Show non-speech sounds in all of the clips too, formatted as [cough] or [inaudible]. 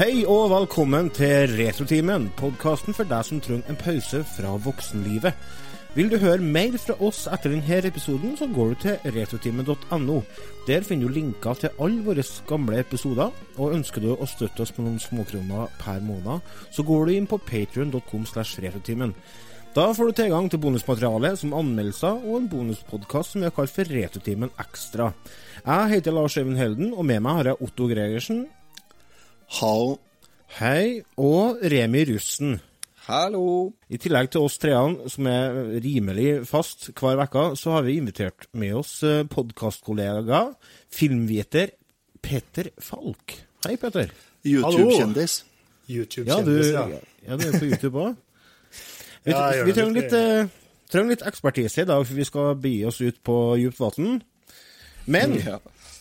Hei og velkommen til Retrotimen, podkasten for deg som trenger en pause fra voksenlivet. Vil du høre mer fra oss etter denne episoden, så går du til retrotimen.no. Der finner du linker til alle våre gamle episoder, og ønsker du å støtte oss med noen småkroner per måned, så går du inn på patrion.com slash retrotimen. Da får du tilgang til bonusmateriale som anmeldelser og en bonuspodkast som vi har kalt for Retrotimen Ekstra. Jeg heter Lars Øyvind Helden, og med meg har jeg Otto Gregersen. Hallo. Hei. Og Remi Russen. Hallo. I tillegg til oss treene, som er rimelig fast hver uke, så har vi invitert med oss podkastkollega, filmviter Petter Falk. Hei, Petter. YouTube-kjendis. Ja, du, YouTube-kjendis, ja. ja, du er på YouTube òg. [laughs] Vi, Ja, vi trenger litt, eh, trenger litt ekspertise i dag, for vi skal begi oss ut på djupt vann. Men Ja.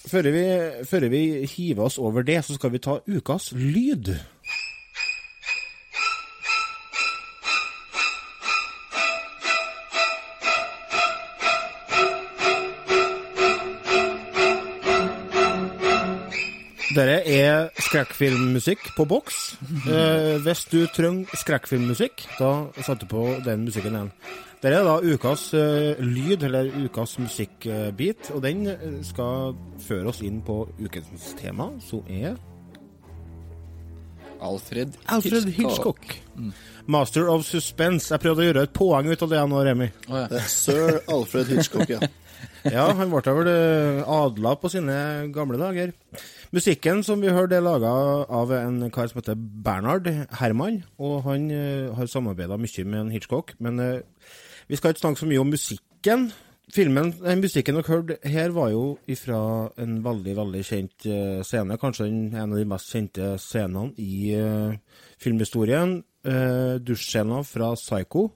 Før, vi, før vi hiver oss over det, så skal vi ta ukas lyd. Dette er skrekkfilmmusikk på boks. [laughs] Eh, hvis du trenger skrekkfilmmusikk, da setter du på den musikken igjen. Dette er da ukas uh, lyd, eller ukas musikkbit, og den eh, skal føre oss inn på ukens tema, som er Alfred, Alfred Hitchcock. Master of Suspense. Jeg prøvde å gjøre et poeng ut av det nå, Remi. Oh, ja. Det er Sir Alfred Hitchcock, ja. [laughs] Ja, han ble vel eh, adla på sine gamle dager. Musikken som vi hørte, er laga av en kar som heter Bernhard Herman, og han uh, har samarbeida mye med en Hitchcock. Men eh, vi skal ikke snakke så mye om musikken. Filmen, den Musikken dere hørte her, var jo fra en veldig veldig kjent eh, scene. Kanskje en av de mest kjente scenene i uh, filmhistorien. Uh, Dusjscena fra Psycho.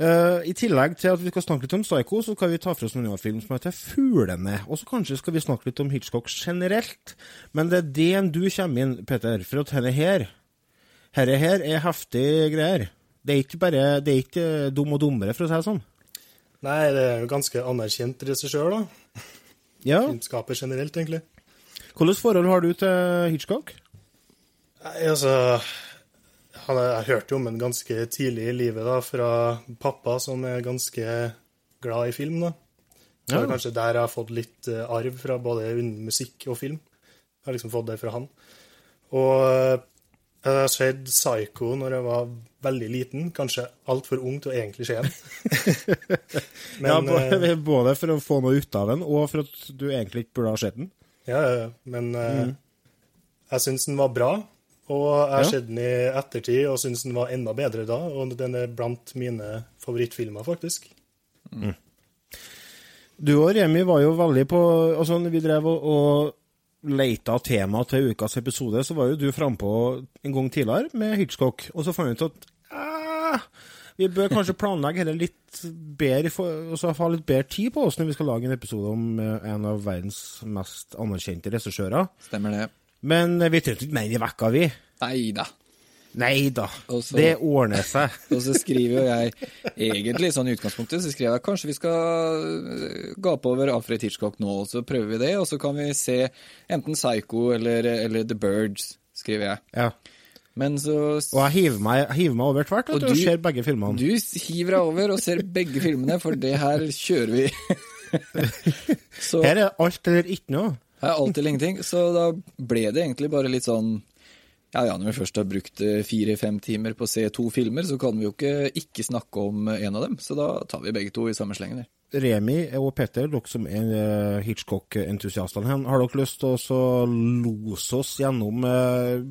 Uh, I tillegg til at vi skal snakke litt om Psycho, så kan vi ta for oss en annen film som heter Fuglene. Og så kanskje skal vi snakke litt om Hitchcock generelt. Men det er det du kommer inn, Peter, for at dette her Dette her er heftige greier. Det er ikke bare Det er ikke eh, dum og dummere, for å si det sånn. Nei, det er jo ganske anerkjent regissør, da. Ja. Filmskaper generelt, egentlig. Hvilket forhold har du til Hitchcock? Nei, altså han Jeg hørte jo om ham ganske tidlig i livet, da, fra pappa, som er ganske glad i film, da. Så det er kanskje der jeg har fått litt eh, arv fra både musikk og film. Jeg har liksom fått det fra han. Og eh, jeg har sett Psycho når jeg var veldig liten, kanskje altfor ung til å egentlig skje den. [laughs] ja, Men, eh, både, både for å få noe ut av den, og for at du egentlig ikke burde ha sett den. Ja, ja, ja. men mm. jeg syns den var bra. Og jeg har Ja. sett den i ettertid og syns den var enda bedre da. Og den er blant mine favorittfilmer, faktisk. Du og Remi var jo veldig på Altså, sånn, vi drev og, og leita tema til ukas episode, så var jo du frampå en gang tidligere med Hitchcock, og så fant vi ut at vi bør kanskje planlegge heller litt bedre, og så ha litt bedre tid på oss når vi skal lage en episode om eh, en av verdens mest anerkjente regissører. Stemmer det. Men eh, vi trengte ikke mer i vekka, vi. Nei da. Nei da, det ordner seg. [laughs] Og så skriver jo jeg egentlig sånn i utgangspunktet, så skriver jeg kanskje vi skal øh, gape over Alfred Hitchcock nå, og så prøver vi det, og så kan vi se enten Psycho eller, eller The Birds, skriver jeg. Ja. Men så Og jeg hiver meg, hiver meg over tvert vet du, og ser begge filmene. Du hiver deg over og ser begge filmene, for det her kjører vi. [laughs] så Her er alt eller ikke noe. Her er alt eller ingenting. Så da ble det egentlig bare litt sånn Ja ja, når vi først har brukt eh, fire-fem timer på å se to filmer, så kan vi jo ikke ikke snakke om eh, en av dem. Så da tar vi begge to i samme slengen. der. Remi og Petter, dere som er eh, Hitchcock-entusiastene, her, har dere lyst til å lose oss gjennom eh,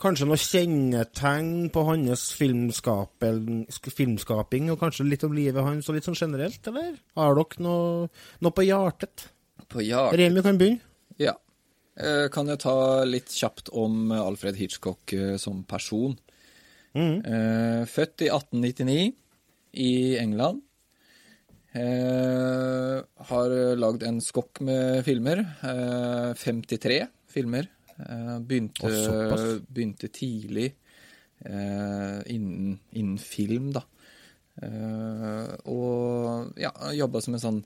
kanskje noen kjennetegn på hans filmskaping, og kanskje litt om livet hans, og litt sånn generelt, eller? Har dere noe, noe på hjertet? På hjertet? Remi kan begynne. ja. Eh, Kan jeg ta litt kjapt om Alfred Hitchcock eh, som person? Mm. Født i 1899 i England. Eh, har lagd en skokk med filmer. Eh, 53 filmer. Eh, begynte, begynte tidlig eh, innen, innen film, da. Eh, og ja, jobba som en sånn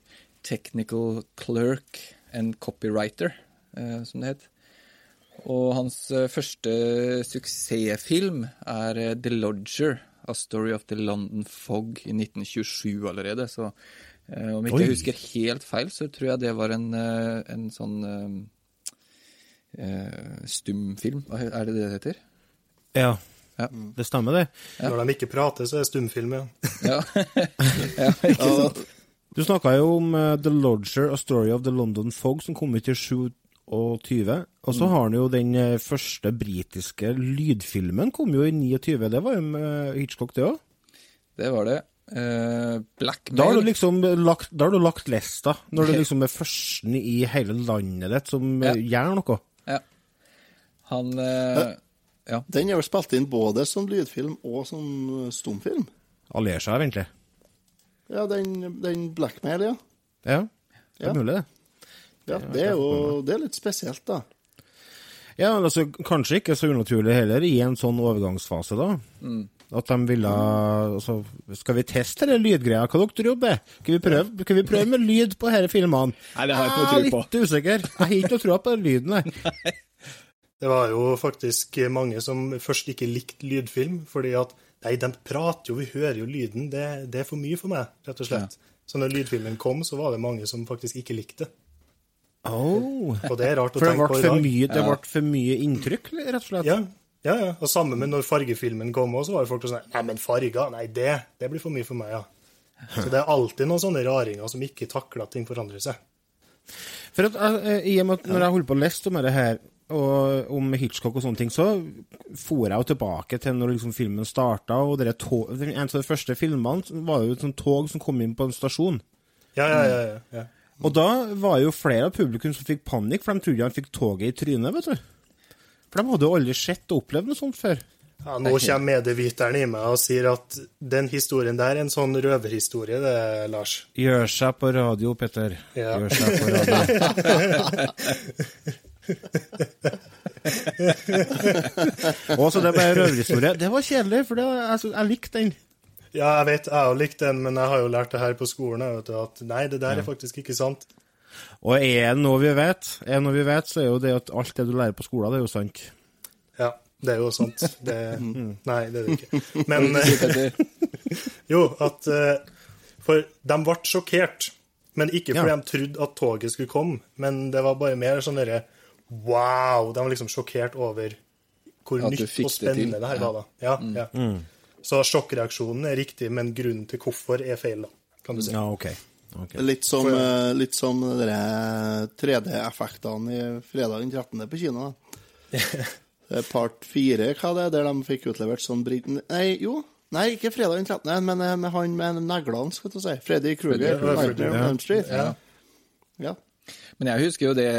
technical clerk and copywriter, eh, som det het. Og hans eh, første suksessfilm er eh, The Lodger, A Story of the London Fog, i 1927 allerede. Så eh, om ikke Oi. jeg husker helt feil, så tror jeg det var en, eh, en sånn eh, eh, stumfilm. Er det det det heter? Ja, Ja. det stemmer, det. Når de ikke prater, så er det stumfilm, ja. Ja, [laughs] ja ikke sant? Du snakka jo om eh, The Lodger, A Story of the London Fog, som kom ut i 27. Og så har han jo den eh, første britiske lydfilmen, kom jo i 29. Det var jo med Hitchcock, det òg. Det var det. Blackmail Da har du liksom lagt, da har du lagt lista, når du [laughs] liksom er førsten i hele landet ditt som Ja. eh, gjør noe. Ja. Han uh, Ja. Den er vel spilt inn både som lydfilm og som stumfilm. Seg, egentlig. Ja, den, den Blackmail, ja. Ja, det Ja. er mulig, det. Ja. Det er jo det er litt spesielt, da. Ja, altså, Kanskje ikke så unaturlig heller, i en sånn overgangsfase, da. At de ville altså, Skal vi teste den lydgreia? Hva dere tror på? Skal vi prøve, skal vi prøve med lyd på disse filmene? Nei, det har jeg ikke noe Jeg er tro på. litt usikker. Jeg har ikke noe tro på den lyden, [laughs] nei. Det var jo faktisk mange som først ikke likte lydfilm, fordi at Nei, de prater jo, vi hører jo lyden. Det, det er for mye for meg, rett og slett. Så når lydfilmen kom, så var det mange som faktisk ikke likte det. Oh. Og det er rart å For det tenke på i dag. mye, det ble for mye inntrykk, rett og slett? Ja, ja, ja. Og samme med når fargefilmen kom òg, så var det folk som sa Nei, men farger, nei, det, det blir for mye for meg, ja. Så det er alltid noen sånne raringer som ikke takler at ting forandrer seg. For at, jeg- I og med at når jeg holdt på å lese om det her, og om Hitchcock og sånne ting, så for jeg jo tilbake til når liksom filmen starta, og tog, en av de første filmene var jo et sånt tog som kom inn på en stasjon. Ja, ja, ja. ja, ja. Og da var jo flere av publikum som fikk panikk, for de trodde han fikk toget i trynet, vet du. For de hadde jo aldri sett og opplevd noe sånt før. ja nå kommer medieviteren i meg og sier at den historien der er en sånn røverhistorie, det, Lars. Gjør seg på radio, Petter. Ja. Gjør seg på radio. [laughs] og så det ble røverhistorie. Det var kjedelig, for det, altså, jeg likte den. Ja, jeg vet, jeg har likt den, men jeg har jo lært det her på skolen, vet du, at nei, det der er faktisk ikke sant. Og er det noe vi vet, er det noe vi vet, så er jo det at alt det du lærer på skolen, det er jo sant. Ja, det er jo sant. Det, nei, det er det ikke. Men [laughs] [laughs] jo, at eh, For de ble sjokkert, men ikke fordi Ja. de trodde at toget skulle komme, men det var bare mer sånn derre Wow! De var liksom sjokkert over hvor nytt og spennende det, det her var, da. Ja, ja. Så sjokkreaksjonen er riktig, men grunnen til hvorfor er feil, da, kan du si. Ja, OK. Okay. Litt som, eh, litt som de 3D-effektene i fredag den 13. på kino. da. [laughs] Part 4, hva det er, der de fikk utlevert sånn brit... Nei, jo. Nei, ikke fredag den 13., men eh, med han med neglene, skal du si. Freddy Kruger. Freddy- ja, Nightmare on ja. Elm Street. Ja. Ja. Men jeg husker jo det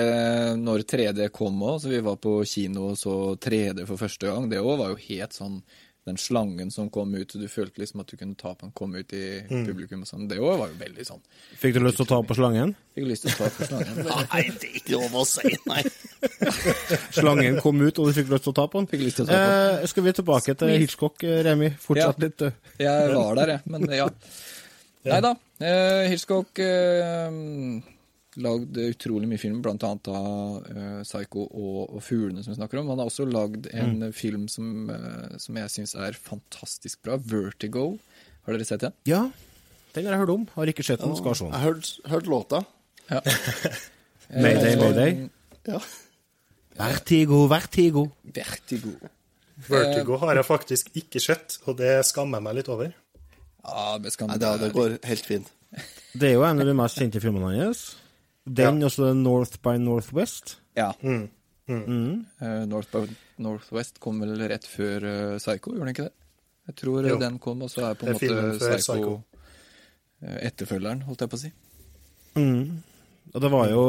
når 3D kom òg, så vi var på kino og så 3D for første gang. Det òg var jo helt sånn den slangen som kom ut, og du følte liksom at du kunne ta på den, komme ut i publikum og sånn. Det òg var jo veldig sånn. Fikk du lyst til å ta på slangen? Fikk lyst til å ta på slangen. [laughs] Nei, det er ikke lov å si, nei. [laughs] Slangen kom ut, og du fikk lyst til å ta på den? Fikk lyst til å ta på Eh, skal vi tilbake til Hitchcock, eh, Remi? Fortsatt Ja. litt, du. Jeg var der, jeg. Men ja. [laughs] Nei da. Eh, Hitchcock eh, lagd utrolig mye film, annet av uh, Psycho og, og 'Fuglene', som vi snakker om. Han har også lagd en film som, uh, som jeg syns er fantastisk bra. 'Vertigo'. Har dere sett den? Ja, den har jeg hørt om. Har ikke sett den. Skal se Jeg har hørt låta. Ja. [laughs] Mayday, Eh, mayday. Ja. Vertigo, vertigo. Vertigo. Vertigo har jeg faktisk ikke sett, og det skammer jeg meg litt over. Ja, det Nei, det, det går helt fint. Det er jo en av de mest kjente filmene hans. Den og så North by Northwest. Ja. Eh, North by Northwest kom vel rett før uh, Psycho, gjorde den ikke det? Jeg tror eh, Jo. den kom, og så er på en måte Psycho, Psycho. Uh, etterfølgeren, holdt jeg på å si. Og det var jo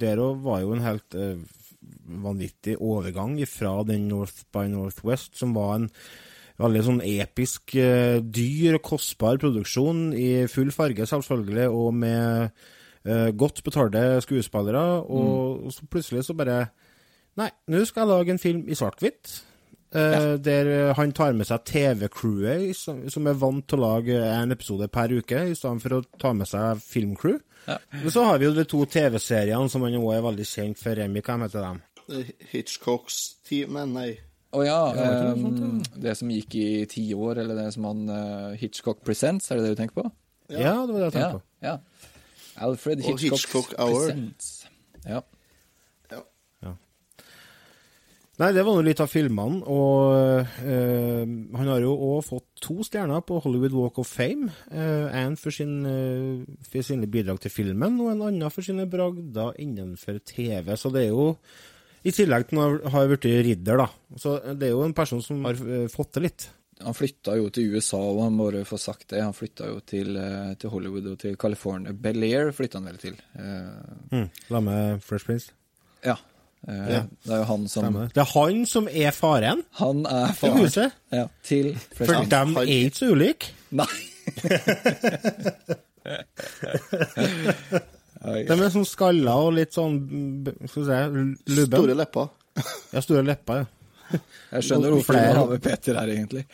Der òg var jo en helt vanvittig overgang fra den North by Northwest, som var en veldig sånn episk, dyr og kostbar produksjon i full farge, selvfølgelig, og med godt betalte skuespillere. Og, mm. så plutselig så bare Nei, nå skal jeg lage en film i svart-hvitt. Ja. Der han tar med seg TV-crewet, som som er vant til å lage en episode per uke, i stedet for å ta med seg filmcrew. Ja. Men så har vi jo de to TV-seriene som han også er veldig kjent for. Remi, hva heter de? Hitchcocks team Men nei. Å ja. ikke ehm, sånt, det som gikk i ti år, eller det som han uh, Hitchcock Presents, er det det du tenker på? Ja, det var det jeg Ja. tenkte på. ja. Alfred Hitchcock, Hitchcock Presents. Ja. Nei, det var nå litt av filmene, og eh, han har jo òg fått to stjerner på Hollywood Walk of Fame. Eh, en for, sin, eh, for sine bidrag til filmen, og en annen for sine bragder innenfor TV. Så det er jo, i tillegg til at han har blitt ridder, da. Så det er jo en person som har fått til litt. Han flytta jo til USA, og han må bare få sagt det. Han flytta jo til, eh, til Hollywood og til California. Bel-Air flytta han vel til. Eh, Mm. La med Fresh Prince. ja. Eh, Ja. Det er jo han som Stemme. det. Er han som er faren Han er til faren huset. ja, til Fresh For dem de er ikke så ulike. [laughs] Nei. De er sånn skalla og litt sånn skal vi si, lubben. Store lepper. Ja, store lepper, ja. Jeg skjønner hvorfor du har med Peter her, egentlig.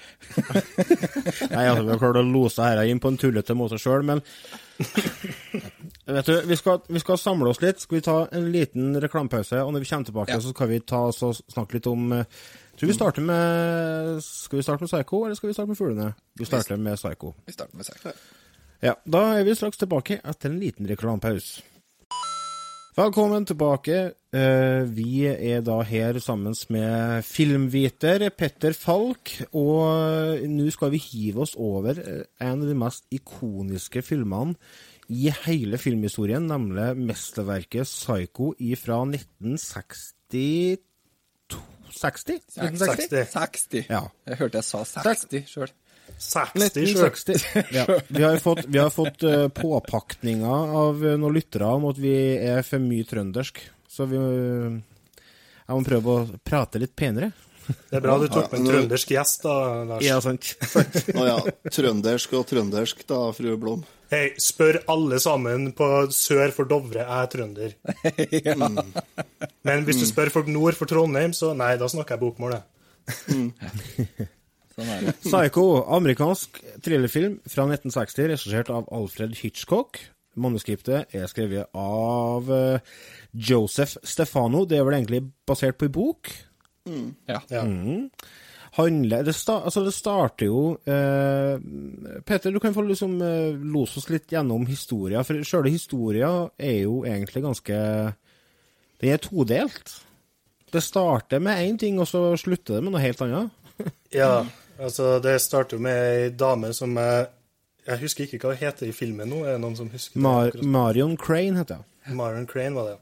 [laughs] Nei, altså, vi har klart å lose her inn på en tullete måte sjøl, men [laughs] Vet du, vi skal, vi skal samle oss litt. Skal vi ta en liten reklamepause, og når vi kommer tilbake, Ja. så skal vi ta og snakke litt om eh, Tror vi starter med Skal vi starte med Psycho, eller skal vi starte med Fuglene? Vi starter med Psycho. Vi starter med Psycho. Ja, da er vi straks tilbake etter en liten reklamepause. Velkommen tilbake. Eh, Vi er da her sammen med filmviter Petter Falk, og nå skal vi hive oss over eh, en av de mest ikoniske filmene i hele filmhistorien, nemlig mesterverket Psycho fra 1960 60? 1960? 60. 60. Ja. Jeg hørte jeg sa 60 sjøl. 60 sjøl. 1960. Ja. Vi har fått, vi har fått eh, påpakninger av noen lyttere om at vi er for mye trøndersk. Så vi eh, Jeg må prøve å prate litt penere. Det er bra du tok med en trøndersk gjest, da, Lars. Ja, sant. Å ja. Trøndersk og trøndersk, da, fru Blom. Hei, spør alle sammen på sør for Dovre, jeg er trønder. [laughs] Men hvis du spør folk nord for Trondheim, så nei, da snakker jeg bokmål, jeg. [laughs] Sånn er. Psycho, amerikansk thrillerfilm fra 1960, regissert av Alfred Hitchcock. Manuskriptet er skrevet av eh, Joseph Stefano. Det er vel egentlig basert på en bok? Ja. Ja. handler Det, sta, altså det starter jo eh, Peter, du kan få liksom eh, lose oss litt gjennom historia. For sjøle historia er jo egentlig ganske Den er todelt. Det starter med én ting, og så slutter det med noe helt annet. [laughs] ja, altså, det starter jo med ei dame som jeg Jeg husker ikke hva hun heter i filmen nå. Er det noen som husker det? Mar det? Marion Crane heter hun. Marion Crane var det.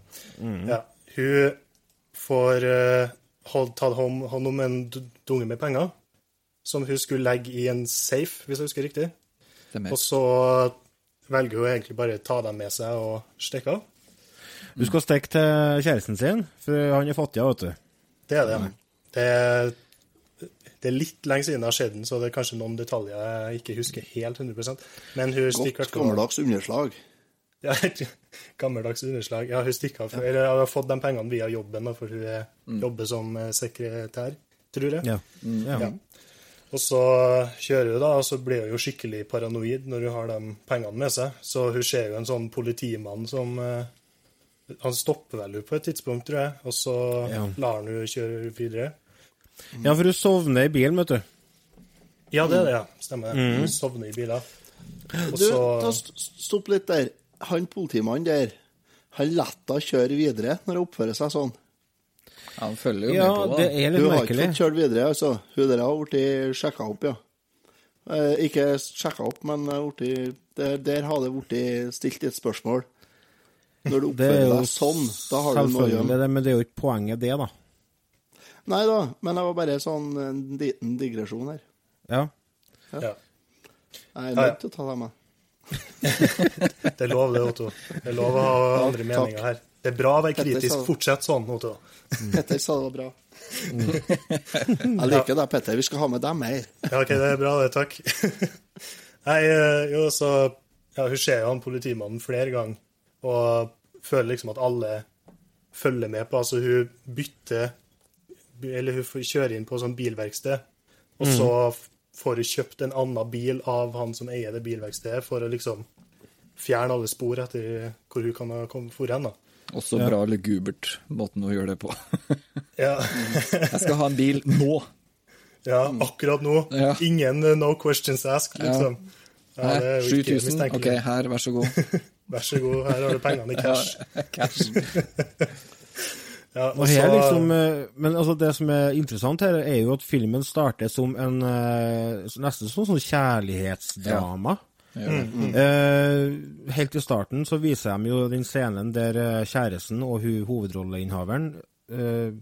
Ja. Hun får uh, hold, tatt hånd, hånd om en dunge med penger, som hun skulle legge i en safe, hvis jeg husker riktig. Og så velger hun egentlig bare å ta dem med seg og stikke av. Du skal stikke til kjæresten sin, for han er fattig, vet du. Det er det. Mm. Det er, det er litt lenge siden det har skjedd, så det er kanskje noen detaljer jeg ikke husker helt 100% Men hun stikker Godt gammeldags underslag. Ja, [laughs] gammeldags underslag. Ja, hun stikker av. Eller hun har fått de pengene via jobben, for hun mm. jobber som eh, sekretær, tror jeg. Ja. ja. Ja. Og så kjører hun, da, og så blir hun jo skikkelig paranoid når hun har de pengene med seg. Så hun ser jo en sånn politimann som eh, Han stopper vel på et tidspunkt, tror jeg, og så Ja. lar han henne kjøre videre. Ja, for du sovner i bilen, vet du. Ja, det er det, ja. Stemmer det. Mm. sovner i biler. Også... Du, ta stopp litt der. Han politimannen der, han lar henne kjøre videre når hun oppfører seg sånn. Ja, Han følger jo Ja, med på det det. er litt Hun har ikke fått kjørt videre, altså. Hun der har blitt sjekka opp, ja. Eh, ikke sjekka opp, men har der, der har det blitt stilt et spørsmål. Når du er oppfører deg sånn, da har du noe å gjøre. det, men det er jo ikke poenget, det, da. Nei da, men det var bare sånn en liten digresjon her. Ja. ja. Jeg er Ja, ja. nødt til å ta det med. [laughs] Det er lov, det, Otto. Det er lov å ha andre takk. meninger her. Det er bra å være kritisk. sa. Fortsett sånn, Otto. [laughs] Petter sa det var bra. Jeg liker deg, Petter. Vi skal ha med deg mer. Ja, OK, det er bra, det. Takk. [laughs] Nei, eh, jo, så Ja, hun ser jo han politimannen flere ganger, og føler liksom at alle følger med på Altså, hun bytter Eller hun kjører inn på sånn bilverksted, og så får hun kjøpt en annen bil av han som eier det bilverkstedet, for å liksom fjerne alle spor etter hvor hun kan ha kommet for hen. da. Også bra lugubert, måten å gjøre det på. [laughs] Ja, [laughs] Jeg skal ha en bil nå! ja akkurat nå. Ja. Ingen eh, no questions asked, liksom. Ja, ikke 7000? Ok, her, vær så god. [laughs] Vær så god, her har du pengene i cash. Cash. Ja, og Og her så- liksom, eh, men altså det som er interessant her, er jo at filmen starter som en eh, nesten sånn, sånn kjærlighetsdrama. Eh, helt i starten så viser de jo den scenen der kjæresten og hun, hovedrolleinnehaveren eh,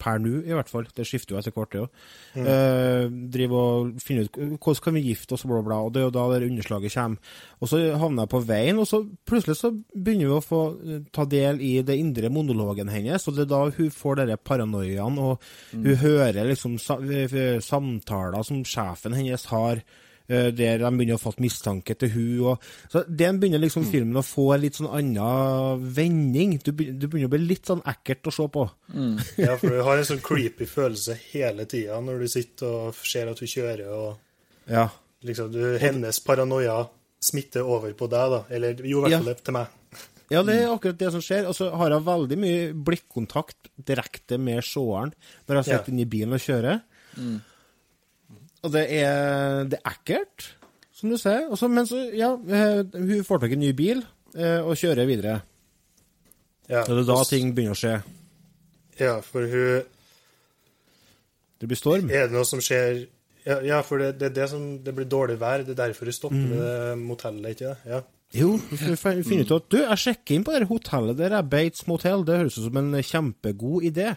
Per nå, i hvert fall, det skifter jo etter hvert, det òg. Eh, driver og finner ut hvordan kan vi gifte oss, bla, bla. Og det er jo da det underslaget kommer. Og så havner jeg på veien, og så plutselig så begynner vi å få eh, ta del i det indre monologen hennes, og det er da hun får denne paranoiaen, og hun hører liksom eh, samtaler som sjefen hennes har, der de begynner å fatte mistanke til hun, og Så den begynner liksom filmen å få en litt sånn annen vending. Du, du begynner å bli litt sånn ekkelt å se på. [laughs] Ja, for du har en sånn creepy følelse hele tida når du sitter og ser at hun kjører, og Ja. liksom du, hennes paranoia smitter over på deg, da. Eller jo, i hvert Ja. til meg. Ja, det er akkurat det som skjer. Og så har jeg veldig mye blikkontakt direkte med seeren når jeg sitter Ja. inne i bilen og kjører. Og det er, det er ekkelt, som du sier. Også, men så, ja, eh, hun får tak i en ny bil eh, og kjører videre. Ja, det er da ting begynner å skje. ja for hun Det blir storm. Er det noe som skjer Ja, ja for det, det er det som Det blir dårlig vær. Det er derfor hun stopper Mm. ved motellet, ikke det? Ja. Jo, vi finner ut at du, jeg sjekker inn på det hotellet der, er Bates Motel. Det høres ut som en kjempegod idé.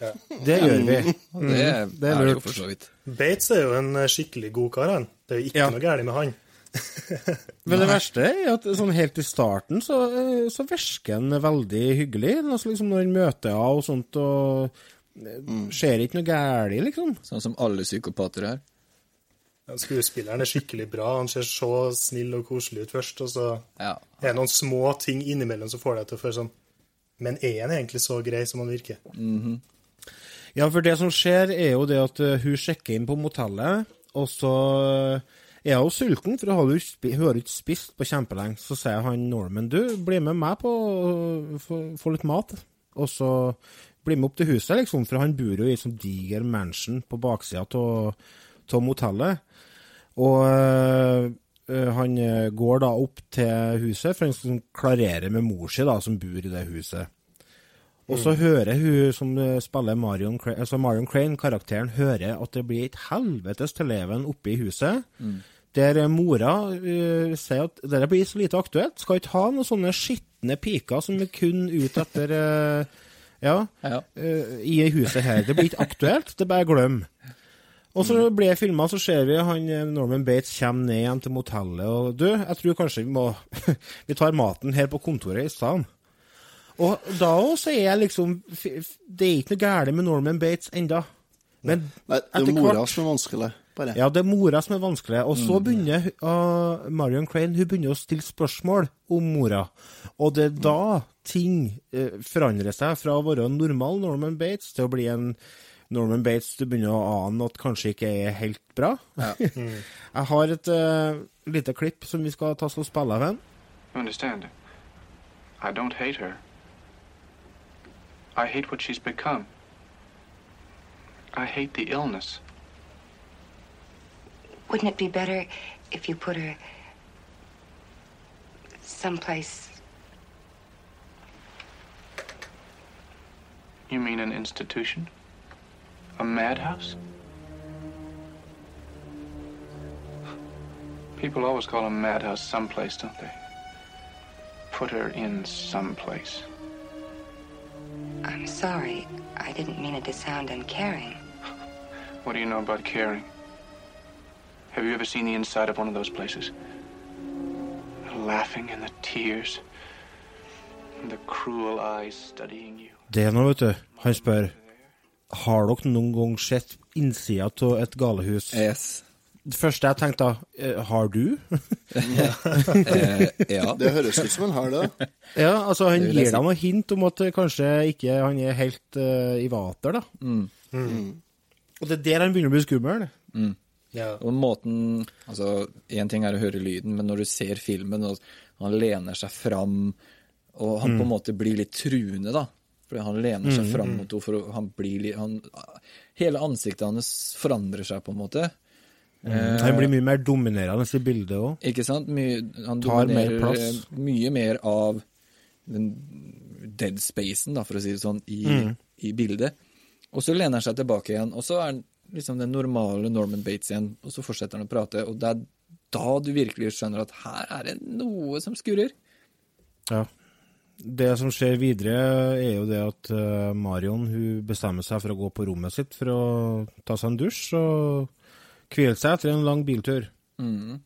Ja. Det gjør vi. Mm. det, det er er det jo lurt. for så vidt. Bates er jo en eh, skikkelig god kar, han. Det er jo ikke Ja. noe galt med han. [laughs] Men det verste er at sånn helt i starten så, eh, så virker han veldig hyggelig. Altså liksom Når han møter henne og sånt, og eh, ser ikke noe galt, liksom. Sånn som alle psykopater er. Ja, Skuespilleren er skikkelig bra. Han ser så snill og koselig ut først, og så Ja. er det noen små ting innimellom som får deg til å føle sånn Men er han egentlig så grei som han virker? Ja, for det som skjer, er jo det at eh, hun sjekker inn på motellet, og så eh, er hun sulten, for hun har ikke spist på kjempelenge. Så sier han Norman, du, bli med meg på å få- litt mat. Og så bli med opp til huset, liksom, for han bor jo i sånn diger mansion på baksida av motellet. Og øh, han går da opp til huset, for han klarerer klarere med mor si, da, som bor i det huset. Og så hører hun som øh, spiller Marion, Cra- altså Marion Crane, karakteren, hører at det blir et helvetes til leven oppe i huset. Der øh, mora uh, sier at det blir så lite aktuelt. Skal ikke ha noen sånne skitne piker som er kun ute etter uh, Ja Ja. eh, i huset her. Det blir ikke aktuelt, det er bare glem. Og så blir jeg filma, så ser vi han eh, Norman Bates kommer ned igjen til motellet. Og du, jeg tror kanskje vi må [laughs] Vi tar maten her på kontoret i stedet. Og da òg så er jeg liksom Det er ikke noe galt med Norman Bates enda. Men Nei, det er mora som er vanskelig, bare. ja, det er mora som er vanskelig. Og så begynner uh, Marion Crane hun begynner å stille spørsmål om mora. Og det er da ting uh, forandrer seg fra å være en normal Norman Bates til å bli en Norman Bates du begynner å ane at kanskje ikke er helt bra. [laughs] Jeg har et uh, lite klipp som vi skal ta oss og spille av en. You understand? I don't hate her. I hate what she's become. I hate the illness. Wouldn't it be better if you put her someplace? You mean an institution? A madhouse? People always call a madhouse someplace, don't they? Put her in someplace. I'm sorry. I didn't mean it to sound uncaring. [laughs] What do you know about caring? Have you ever seen the inside of one of those places? The laughing and the tears, and the cruel eyes studying you. Det er nå, vet du. Han spør har dere noen gang sett innsida av et galehus. Yes. Det første jeg tenkte da, eh, har du? Eh, ja. Det høres ut som han har det. Ja, altså han gir deg noe hint om at eh, kanskje ikke han er helt uh, i vater, da. Og det er der han begynner å bli skummel. Ja. Og måten Altså, én ting er å høre lyden, men når du ser filmen, og han lener seg fram Og han på en måte blir litt truende, da. Fordi han lener seg fram mot henne. for Han blir litt han, Hele ansiktet hans forandrer seg, på en måte. Eh, Han blir mye mer dominerende i bildet òg. Ikke sant? Mye, han Tar mer plass. eh, mye mer av den dead spacen, da, for å si det sånn, i, Mm. i bildet. Og så lener han seg tilbake igjen, og så er han liksom den normale Norman Bates igjen, og så fortsetter han å prate, og det er da du virkelig skjønner at her er det noe som skurrer. Ja. Det som skjer videre, er jo det at eh, Marion hun bestemmer seg for å gå på rommet sitt for å ta seg en dusj og hvile seg etter en lang biltur. Mm.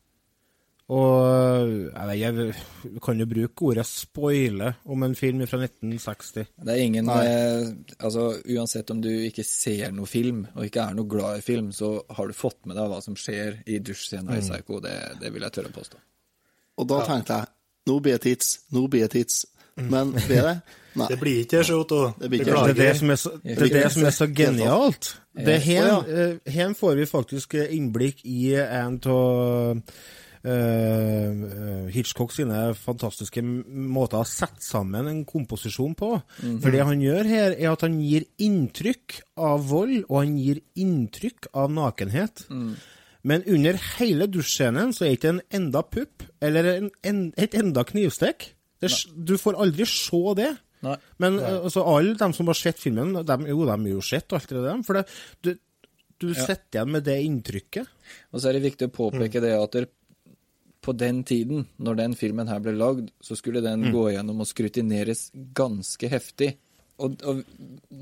Og jeg, vet, jeg kan jo bruke ordet 'spoile' om en film fra 1960. Det er ingen Nei. eh, Altså, uansett om du ikke ser noe film, og ikke er noe glad i film, så har du fått med deg hva som skjer i dusjscenen Mm. i Psycho. Det, det vil jeg tørre å påstå. Og da tenkte jeg nå blir det tids, nå blir det tids. Men blir det? [laughs] Nei. Det blir ikke det, så, Otto. Det Det er det som er så, det er det som er så genialt. Det er her, eh, her får vi faktisk innblikk i en av Hitchcock sine fantastiske måter å sette sammen en komposisjon på. For det han gjør her, er at han gir inntrykk av vold, og han gir inntrykk av nakenhet. Men under hele dusjscenen så er det ikke en enda pupp eller en, en, et enda knivstikk. Det, du får aldri se det. Nei. Men Nei. altså, alle de som har sett filmen, de, jo, de har jo sett alt det der. For det, du, du sitter igjen med det inntrykket. Og så er det viktig å påpeke det at på den tiden, når den filmen her ble lagd, så skulle den gå gjennom og skrutineres ganske heftig. Og, og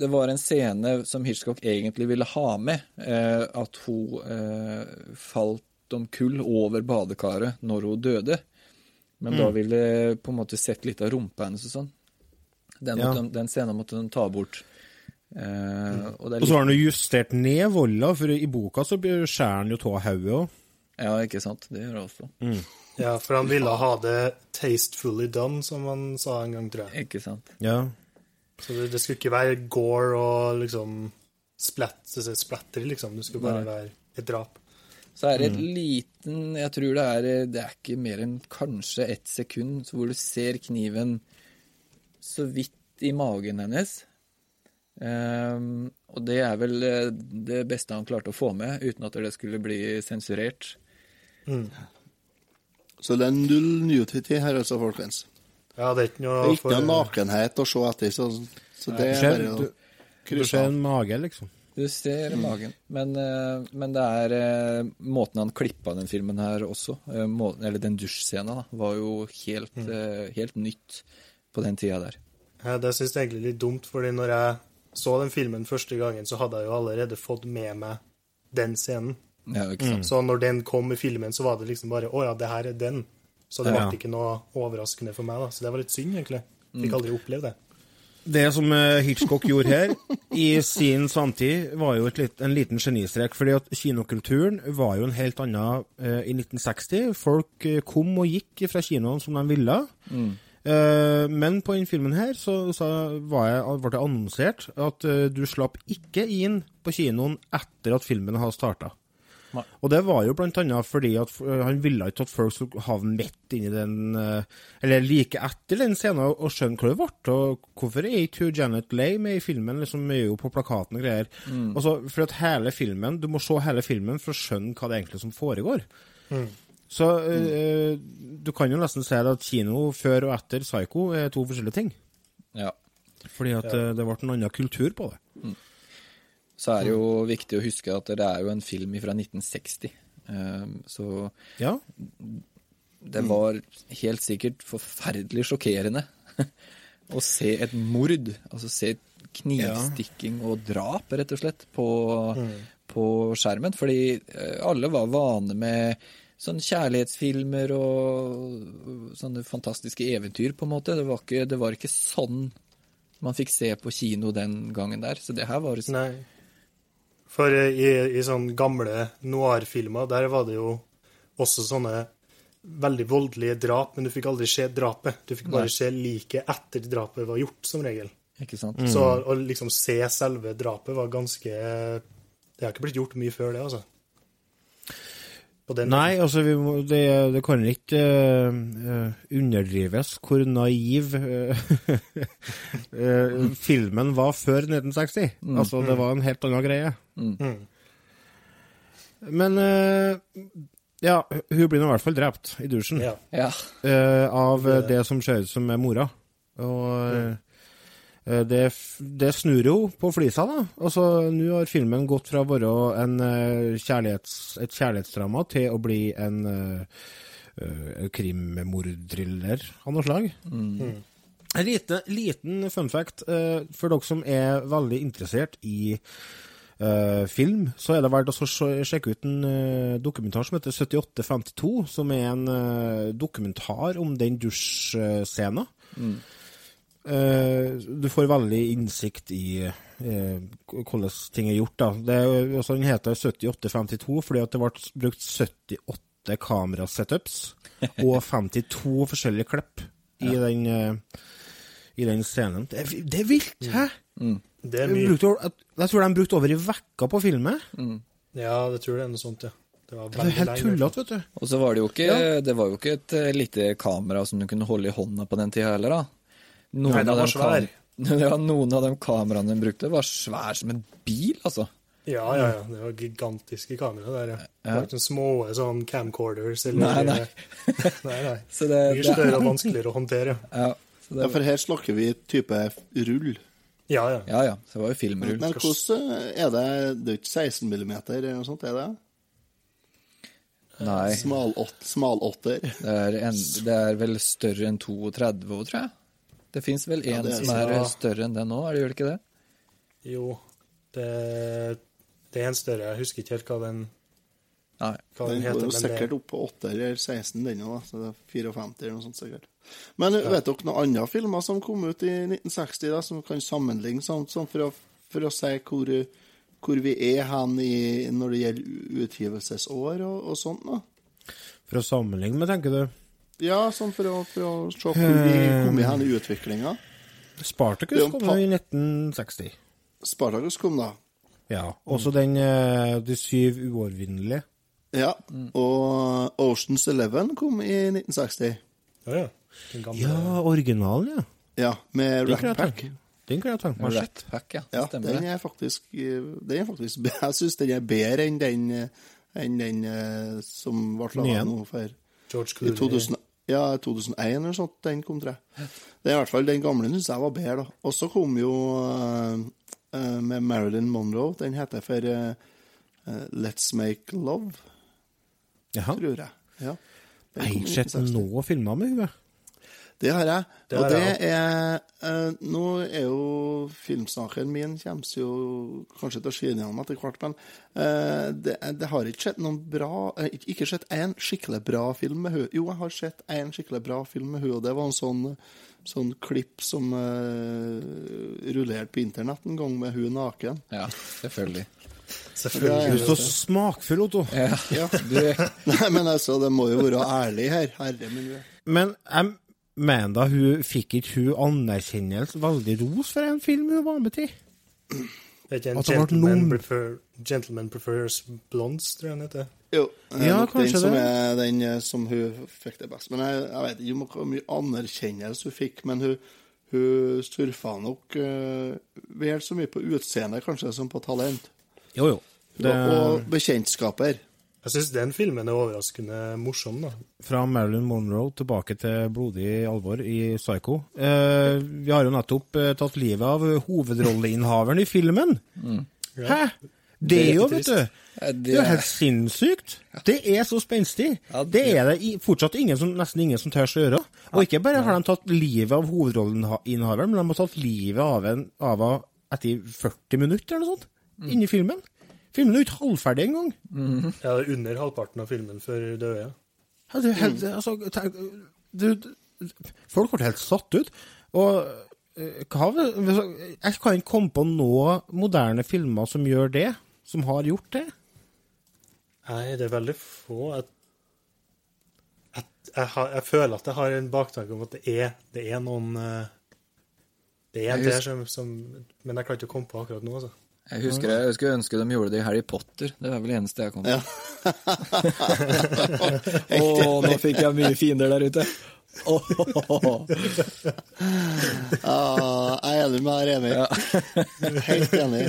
det var en scene som Hitchcock egentlig ville ha med, eh, at hun eh, falt omkull over badekaret når hun døde. Men da ville på en måte sett litt av rumpa hennes og sånn. Den, Ja. måtte, de- den scenen måtte de ta bort. Eh, og det er Og så har han jo justert ned volda, for i boka så blir- skjærer han jo av hodet òg. Ja, ikke sant. Det gjør det også. Ja, for han ville ha det tastefully done, som han sa en gang, tror jeg. Ikke sant. Ja. Så det, det skulle ikke være gore og liksom splatt, splatter, liksom. Det skulle bare Nei. være et drap. Så er det et liten Jeg tror det er Det er ikke mer enn kanskje ett sekund hvor du ser kniven så vidt i magen hennes. Um, og det er vel eh, det beste han klarte å få med, uten at det skulle bli sensurert. Så det er null nudity her, altså, folkens. Ja, det er ikke Det noe er ikke noe nakenhet å se etter, så, så det Du er bare å du, du ser en mage, liksom. Du ser magen. Men, eh, men det er eh, måten han klippa den filmen her også, eh, måten, eller den dusjscena, da, var jo helt, mm. helt nytt på den tida der. Ja, det syns jeg egentlig er litt dumt, fordi når jeg så den filmen første gangen, så hadde jeg jo allerede fått med meg den scenen. Ja, sant? Så når den kom i filmen, så var det liksom bare Å ja, det her er den. Så det ble Ja. ikke noe overraskende for meg, da. Så det var litt synd, egentlig. Fikk aldri oppleve det. Det som eh, Hitchcock gjorde her, i sin samtid, var jo et litt, en liten genistrek. fordi at kinokulturen var jo en helt annen eh, i 1960. Folk eh, kom og gikk fra kinoen som de ville. Eh, men på denne filmen her så, så var jeg, ble det annonsert at eh, du slapp ikke inn på kinoen etter at filmen hadde starta. Nei. Og det var jo blant annet fordi at eh, han ville ikke at folk skulle havne midt inni den eh, Eller like etter den scenen og og skjønne hva det ble. Og hvorfor er ikke hun Janet Leigh med i filmen? liksom er jo på plakaten og greier. Altså, for at hele filmen, Du må se hele filmen for å skjønne hva det egentlig som foregår. Så eh, du kan jo nesten si at kino før og etter Psycho er to forskjellige ting. Ja. Fordi at ja. det ble en annen kultur på det. Så er det jo viktig å huske at det er jo en film fra 1960. Ehm, Så Ja. det var helt sikkert forferdelig sjokkerende [laughs] å se et mord, altså se knivstikking og drap, rett og slett, på, på skjermen. Fordi eh, alle var vane med sånne kjærlighetsfilmer og sånne fantastiske eventyr, på en måte. Det var ikke, det var ikke sånn man fikk se på kino den gangen der. Så det her var Nei. For eh, i, i sånne gamle noir-filmer, der var det jo også sånne veldig voldelige drap, men du fikk aldri se drapet. Du fikk bare Nei. se liket etter drapet var gjort, som regel. Ikke sant? Så å liksom se selve drapet var ganske Det har ikke blitt gjort mye før det, altså. På den Nei, altså vi må, det, det kan ikke eh, eh, underdrives hvor naiv uh, [laughs] eh, filmen var før 1960. Altså, det var en helt annen greie. Mm. Men eh, ja, hun blir nå i hvert fall drept i dusjen Ja. Ja. eh, av det som ser ut som er mora. Og eh, det, det snur jo på flisa, da. Altså, Nå har filmen gått fra å være en, eh, kjærlighets, et kjærlighetsdrama til å bli en uh, krimmordthriller av noe slag. En liten, liten fun fact uh, for dere som er veldig interessert i uh, film, så er det verdt å sjekke ut en uh, dokumentar som heter 7852, som er en eh, dokumentar om den dusjscena. Eh, du får veldig innsikt i eh, hvordan ting er gjort. Da. Det også, altså, den heter 7852 fordi at det ble brukt 78 kamerasetups [laughs] og 52 forskjellige klipp i den, eh, i den scenen. Det er, det er vilt! Hæ? Det er mye. brukte, jeg tror de brukte over i vekka på filmen. Ja, det tror jeg er noe sånt, ja. Det var Det var helt tullete, vet du. Og så var det jo ikke, det var jo ikke et eh, lite kamera som du kunne holde i hånda på den tida heller, da. Noen Nei, det var svær. [laughs] Ja, noen av de kameraene de brukte, var svær som en bil, altså. Ja, ja, ja. Det var gigantiske kamera der, ja. Det var ikke noen små sånn camcorders eller Nei, nei. [laughs] nei, nei. Så det, Mye det større og vanskeligere å håndtere. ja, så Ja, for her snakker vi type rull. Ja, ja. ja, ja. Så det var jo filmrull. Men hvordan er det Det er ikke 16 millimeter eller noe sånt, er det? Nei, Smalåt- Smal det det er vel større enn 32, tror jeg. Det fins vel en ja, er- som er ja. større enn den nå, er det gjør det ikke det? Jo, det, det er en større. Jeg husker ikke helt hva den, Nei. hva Den den går jo sikkert opp på 8 eller 16, den òg, så det er 54 eller noe sånt sikkert. Men vet dere noen andre filmer som kom ut i 1960, da, som kan sammenligne sånn, sånn for, å, for å si hvor, hvor vi er hen i, når det gjelder utgivelsesår og, og sånt? da? For å sammenligne med, tenker du. Ja, sånn for å, for å se hvor vi kom i hen i utviklinga. Spartacus kom jo i 1960. Spartacus kom, da. Ja. Også den eh, De syv uovervinnelige. Ja, og Oceans Eleven kom i 1960. ja, ja. Den gamle, Ja, originalen, ja. Ja, med Rat Pack. den kan jeg tenke meg å sett. Ja. Ja, den er faktisk, den er faktisk Jeg syns den er bedre enn den, enn den eh, som ble laga nå for George i Clooney. 2000, ja, 2001 eller sånt. Den kom, tror jeg. Det er i hvert fall Den gamle syns jeg var bedre. da. Og så kom jo uh, med Marilyn Monroe. Den heter for uh, Let's Make Love, Jaha. tror jeg. Ja. Den Jeg har kom i ikke sett 1960. noen filmer med henne. Det har jeg. Det og det jeg er eh, Nå er jo filmsnakeren min kommer jo kanskje til å skinne igjen etter hvert, men eh, det, det har ikke sett noen bra eh, Ikke ikke sett én skikkelig bra film med henne. Jo, jeg har sett én skikkelig bra film med henne, og det var en sånn, sånn klipp som uh, rullerte på internett en gang med hun naken. Ja, selvfølgelig. Selvfølgelig. Du er så smakfull, Otto. Ja, Ja. du, [laughs] Nei, men altså, det må jo være ærlig her. Herre min Men jeg mener da hun fikk ikke hun anerkjennelse, veldig ros for en film hun var med i? Det er ikke en At det ble gentleman, noen- prefer, gentleman Prefers Blondes, tror jeg den heter. Jo, Ja, nok den kanskje som det. er den eh, som hun fikk det best. Men jeg, jeg vet ikke hvor mye anerkjennelse hun fikk, men hun, hun surfa nok uh, vel så mye på utseende kanskje som på talent. Jo, jo. Det, Og, og bekjentskaper. Jeg syns den filmen er overraskende morsom, da. fra Marilyn Monroe tilbake til blodig alvor i Psycho. Eh, vi har jo nettopp eh, tatt livet av hovedrolleinnehaveren i filmen. Hæ? Det er jo, vet du Det er jo helt sinnssykt. Det er så spenstig. Det det- er det fortsatt ingen som, nesten ingen som tør å gjøre. Og ikke bare har de tatt livet av hovedrolleinnehaveren, men de har tatt livet av en av henne etter 40 minutter eller noe sånt, inni filmen. Filmen er jo ikke halvferdig engang. Ja, det er under halvparten av filmen før døde. Ja, det helt, altså, tenk, du, folk ble helt satt ut. Og eh, hva, jeg kan ikke komme på noen moderne filmer som gjør det, som har gjort det. Nei, det er veldig få. Jeg, jeg, jeg, har, jeg føler at jeg har en baktanke om at det er, det er noen eh, Det er en del som, som Men jeg klarer ikke å komme på akkurat nå, altså. Jeg husker jeg skulle ønske de gjorde det i Harry Potter. Det er vel det eneste jeg kom på. Ja. [laughs] Å, nå fikk jeg mye fiender der ute. [laughs] Oh. Ah, jeg er enig med deg, Remi. [laughs] Helt enig.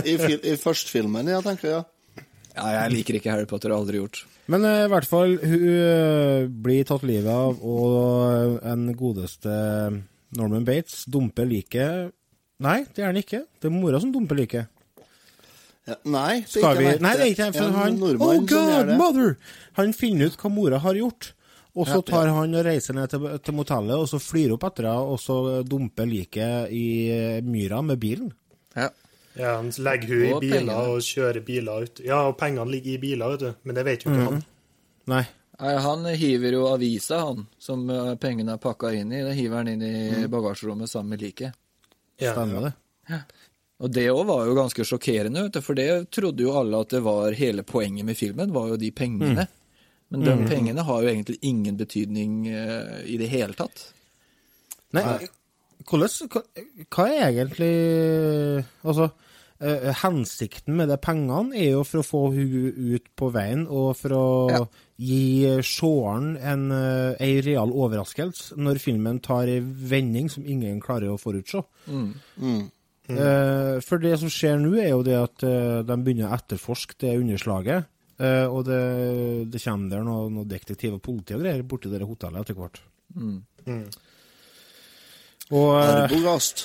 I, fil I førstefilmen, ja, tenker jeg. Ja. Ja, jeg liker ikke Harry Potter, aldri gjort. Men uh, i hvert fall, hun uh, blir tatt livet av, og en godeste Norman Bates dumper liket Nei, det er han ikke. Det er mora som dumper liket. Ja, nei, det Skal vi ikke Nei, det er ikke det, en for han Oh God, det. mother! Han finner ut hva mora har gjort. Og så Ja, tar han og reiser ned til, til motellet, og så flyr opp etter henne, og så dumper liket i myra med bilen. Ja. Ja, Han legger hun i Og biler pengene. og kjører biler ut. Ja, og pengene ligger i biler, vet du. Men det vet jo ikke han. Nei. Nei, Han hiver jo avisa, han, som eh, pengene er pakka inn i. Det hiver han inn i bagasjerommet sammen med liket. Ja, Stemmer det. Og det òg var jo ganske sjokkerende, for det trodde jo alle at det var hele poenget med filmen, var jo de pengene. Men de pengene har jo egentlig ingen betydning eh, i det hele tatt. Nei, hvordan, hva, er egentlig Altså, hensikten med de pengene er jo for å få hun ut på veien, og for å Ja. gi seeren en, eh, ei real overraskelse når filmen tar en vending som ingen klarer å forutse. Eh, for det som skjer nå, er jo det at eh, de begynner å etterforske det underslaget. eh, og det, det kommer der noe, noe detektiv og politi og greier borti det hotellet etter hvert. Og eh, Arbogast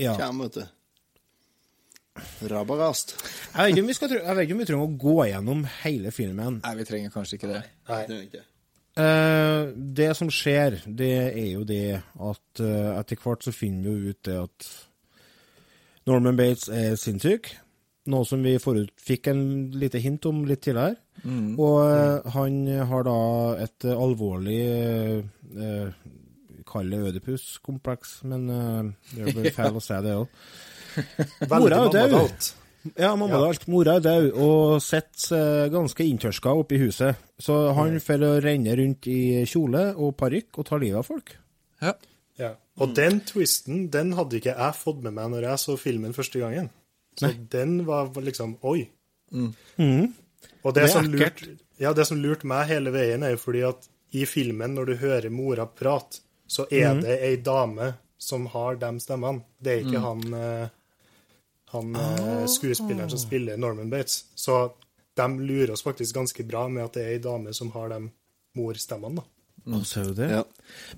ja. kommer, vet du. Rabagast. Jeg vet ikke om vi skal jeg vet ikke om vi trenger å gå gjennom hele filmen. Nei, vi trenger kanskje ikke det. Nei. Det er ikke. Eh, det som skjer, det er jo det at uh, etter hvert så finner vi jo ut det at Norman Bates er sinnssyk. Noe som vi forut fikk en lite hint om litt tidligere. Og uh, han har da et eh, alvorlig uh, Kall det ødipuskompleks, men det er vel [laughs] feil å si det òg. Mora er død. Ja, mamma ja. alt. Mora er død og sitter eh, ganske inntørska oppe i huset. Så han får å renne rundt i kjole og parykk og ta livet av folk. Ja. Ja. Og den twisten den hadde ikke jeg fått med meg når jeg så filmen første gangen. Så den var liksom Oi. Og det, Mm. Det er som lurt, ja, det som lurte meg hele veien, er jo fordi at i filmen, når du hører mora prate, så er Mm. det ei dame som har de stemmene. Det er ikke han, eh, han oh. skuespilleren som spiller Norman Bates. Så de lurer oss faktisk ganske bra med at det er ei dame som har de morstemmene. da. Nå ser du det? Ja.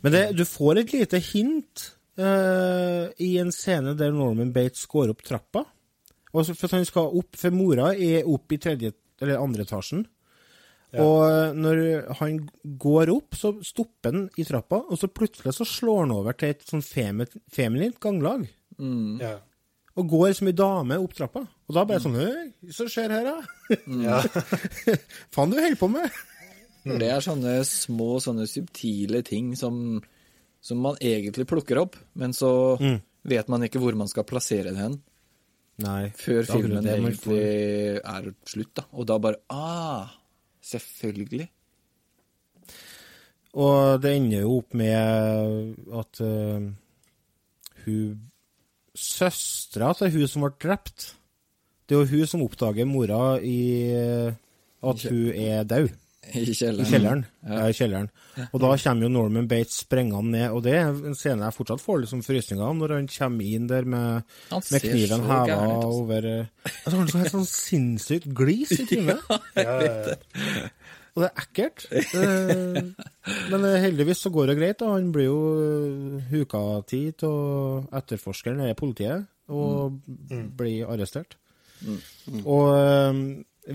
Men det, du får et lite hint uh, i en scene der Norman Bates går opp trappa. Og så- for at han skal opp, for mora er opp i tredje eller andre etasjen. Og eh, når han går opp, så stopper han i trappa, og så plutselig så slår han over til et sånn feminint ganglag. Ja. Og går som ei dame opp trappa. Og da bare sånn Hva så skjer her, da? Ja. [laughs] Faen, du holder på med? Det er sånne små, sånne subtile ting som, som man egentlig plukker opp, men så vet man ikke hvor man skal plassere det hen. Nei. Før filmen egentlig er slutt, da. Og da bare Ah! Selvfølgelig. Og det ender jo opp med at uh, hun Søstera til hun som ble drept Det er jo hun som oppdager mora i at hun er død. I kjelleren. I kjelleren. Ja. i kjelleren. Og da kommer jo Norman Bates sprengende ned, og det er en scene jeg fortsatt får liksom frysninger når han kommer inn der med, med kniven heva altså. over eh, altså, Han har så helt sånn sinnssykt glis i trynet. [laughs] Ja, ja, ja. Og det er ekkelt. Eh, Men eh, heldigvis så går det greit. da. Han blir jo eh, huka tid til etterforskeren, eller politiet, og blir arrestert. Og eh,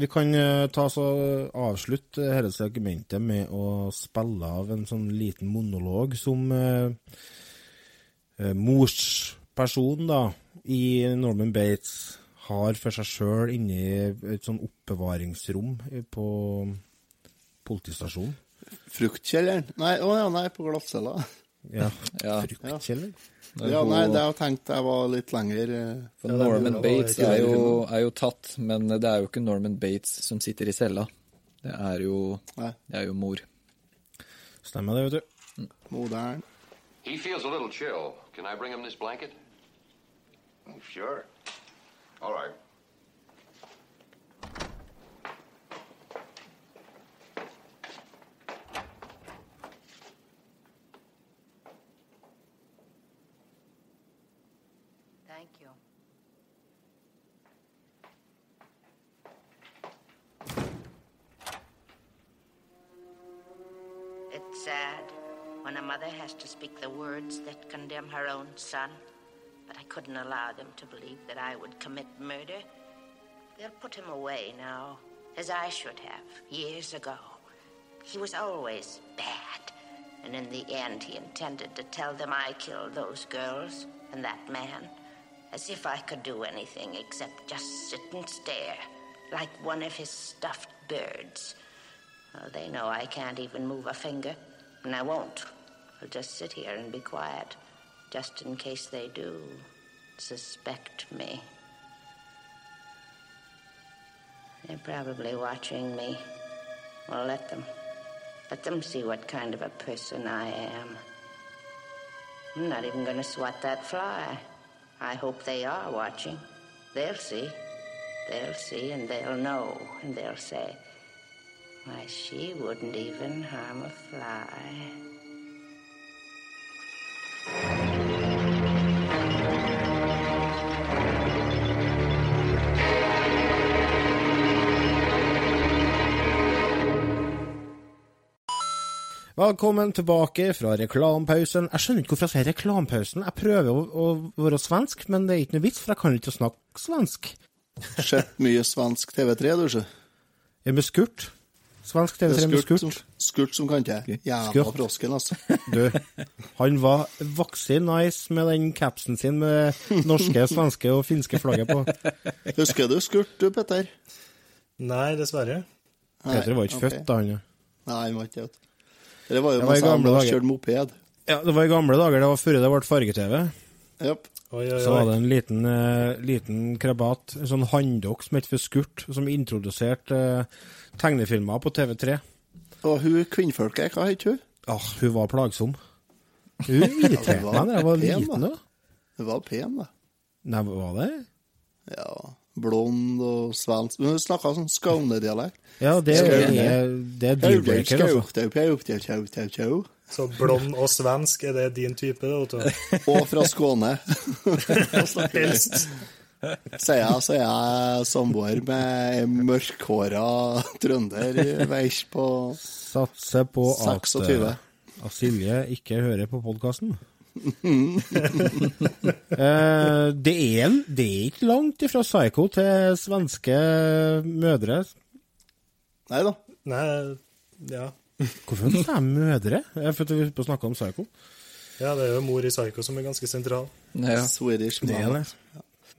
vi kan ta så avslutte hele segmentet med å spille av en sånn liten monolog som eh, morspersonen da, i Norman Bates har for seg sjøl inni et sånn oppbevaringsrom på politistasjonen. Fruktkjelleren? Nei, å ja, nei, på glattcella. Ja, [laughs] Ja. fruktkjeller. Ja, nei, det har jeg tenkt jeg var litt lenger eh, For Norman Bates er jo, er jo tatt, men det er jo ikke Norman Bates som sitter i cella. Det er jo, Nei, det er jo mor. Stemmer det, vet du. modern. He feels a little chill. Can I bring him this blanket? Oh, sure. All right. Thank you. It's sad when a mother has to speak the words that condemn her own son, but I couldn't allow them to believe that I would commit murder. They'll put him away now, as I should have years ago. He was always bad, and in the end, he intended to tell them I killed those girls and that man, as if I could do anything except just sit and stare, like one of his stuffed birds. Well, they know I can't even move a finger, and I won't. I'll just sit here and be quiet, just in case they do suspect me. They're probably watching me. Well, let them. Let them see what kind of a person I am. I'm not even going to swat that fly. I hope they are watching. They'll see. They'll see and they'll know and they'll say, why, she wouldn't even harm a fly. Velkommen tilbake fra reklamepausen. Jeg skjønner ikke hvorfor jeg sier reklamepausen. Jeg prøver å, å være svensk, men det er ikke noe vits, for jeg kan ikke snakke svensk. Sett mye svensk TV3, du, sjø. Er med skurt? Svensk TV3 er med skurt som, skurt. som kan ikke. Jævla Skurt. frosken, altså. [laughs] Du, han var vaksig nice med den capsen sin med norske, svenske og finske flagget på. Husker du skurt, du, Petter? Nei, dessverre. Petter var ikke okay. født da, han. Nei, han var ikke det. Det var jo Det var i mens dager. kjørte moped. Ja, det var i gamle dager. Det var før det ble farge-TV. Oi, Så var det en liten, uh, liten krabat, en sånn handdokk som het for Skurt, som introduserte uh, tegnefilmer på TV3. Og hun kvinnfolket, hva het hun? Ah, hun var plagsom. Hun irriterte meg da jeg var liten. Hun var pen, da. Nei, var det? Ja, blond og svensk. Men hun snakka sånn Skåne-dialekt. Ja, det er, det er deal-breaker, altså. Så blond og svensk, er det din type, da, du? [laughs] Og fra Skåne. [laughs] Helst. Sier jeg, så er jeg samboer med ei mørkhåra trønder veis på Satser på at 26. eh, at Silje ikke hører på podkasten. [laughs] eh, det, er, det er ikke langt ifra Psycho til svenske mødre. Nei da. Nei, ja. Hvorfor sa jeg mødre? Jeg følte vi på å snakke om Psycho. Ja, det er jo mor i Psycho som er ganske sentral. Ja. Swedish Det er det.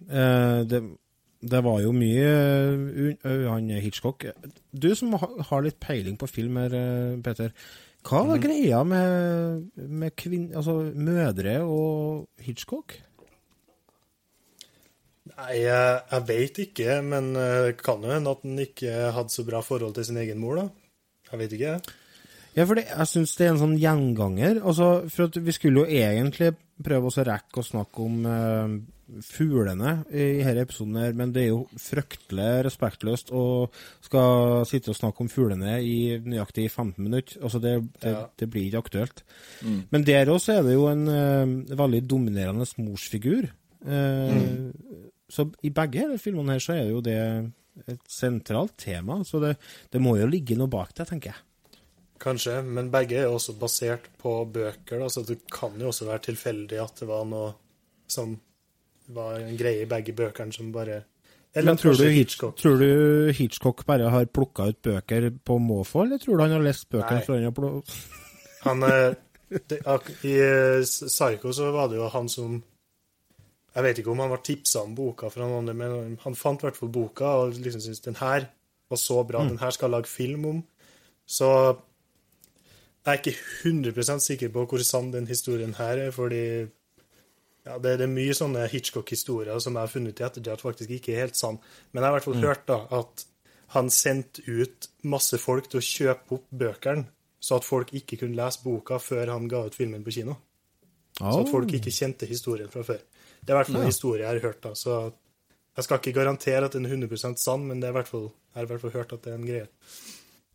Eh, det, det var jo mye eh, u- Han Hitchcock Du som har litt peiling på film her, eh, Peter. Hva var greia med, med kvinn, altså, mødre og Hitchcock? Nei, jeg, jeg veit ikke, men eh, det kan jo hende at han ikke hadde så bra forhold til sin egen mor, da. Jeg vet ikke. Ja, for det, jeg syns det er en sånn gjenganger. Altså, for vi skulle jo egentlig prøve oss å rekke å snakke om eh, fuglene i denne episoden, her, men det er jo fryktelig respektløst å skal sitte og snakke om fuglene i nøyaktig 15 minutter. Altså, det, det, Ja. det blir ikke aktuelt. Men der også er det jo en uh, veldig dominerende morsfigur. Eh, Så i begge filmene her så er det jo det et sentralt tema, så det, det må jo ligge noe bak det, tenker jeg. Kanskje, men begge er også basert på bøker, da, så det kan jo også være tilfeldig at det var noe som var en greie i begge bøkene som bare Eller Men tror du, Hitchcock, tror du Hitchcock bare har plukka ut bøker på måfå, eller tror du han har lest bøkene Nei. før han har plukka [laughs] Han, eh, det, I eh, Psycho så var det jo han som Jeg vet ikke om han var tipsa om boka fra noen andre, men han fant i hvert fall boka og liksom syntes den her var så bra, den her skal jeg lage film om. Så jeg er ikke 100% sikker på hvor sann den historien her er, fordi ja, det, det er mye sånne Hitchcock-historier som jeg har funnet i ettertid faktisk ikke er helt sann. Men jeg har i hvert fall hørt da at han sendte ut masse folk til å kjøpe opp bøkene, så at folk ikke kunne lese boka før han ga ut filmen på kino. Så at folk ikke kjente historien fra før. Det er i hvert fall en historie jeg har hørt. da, så Jeg skal ikke garantere at den er 100% sann, men det er i hvert fall, jeg har i hvert fall hørt at det er en greie.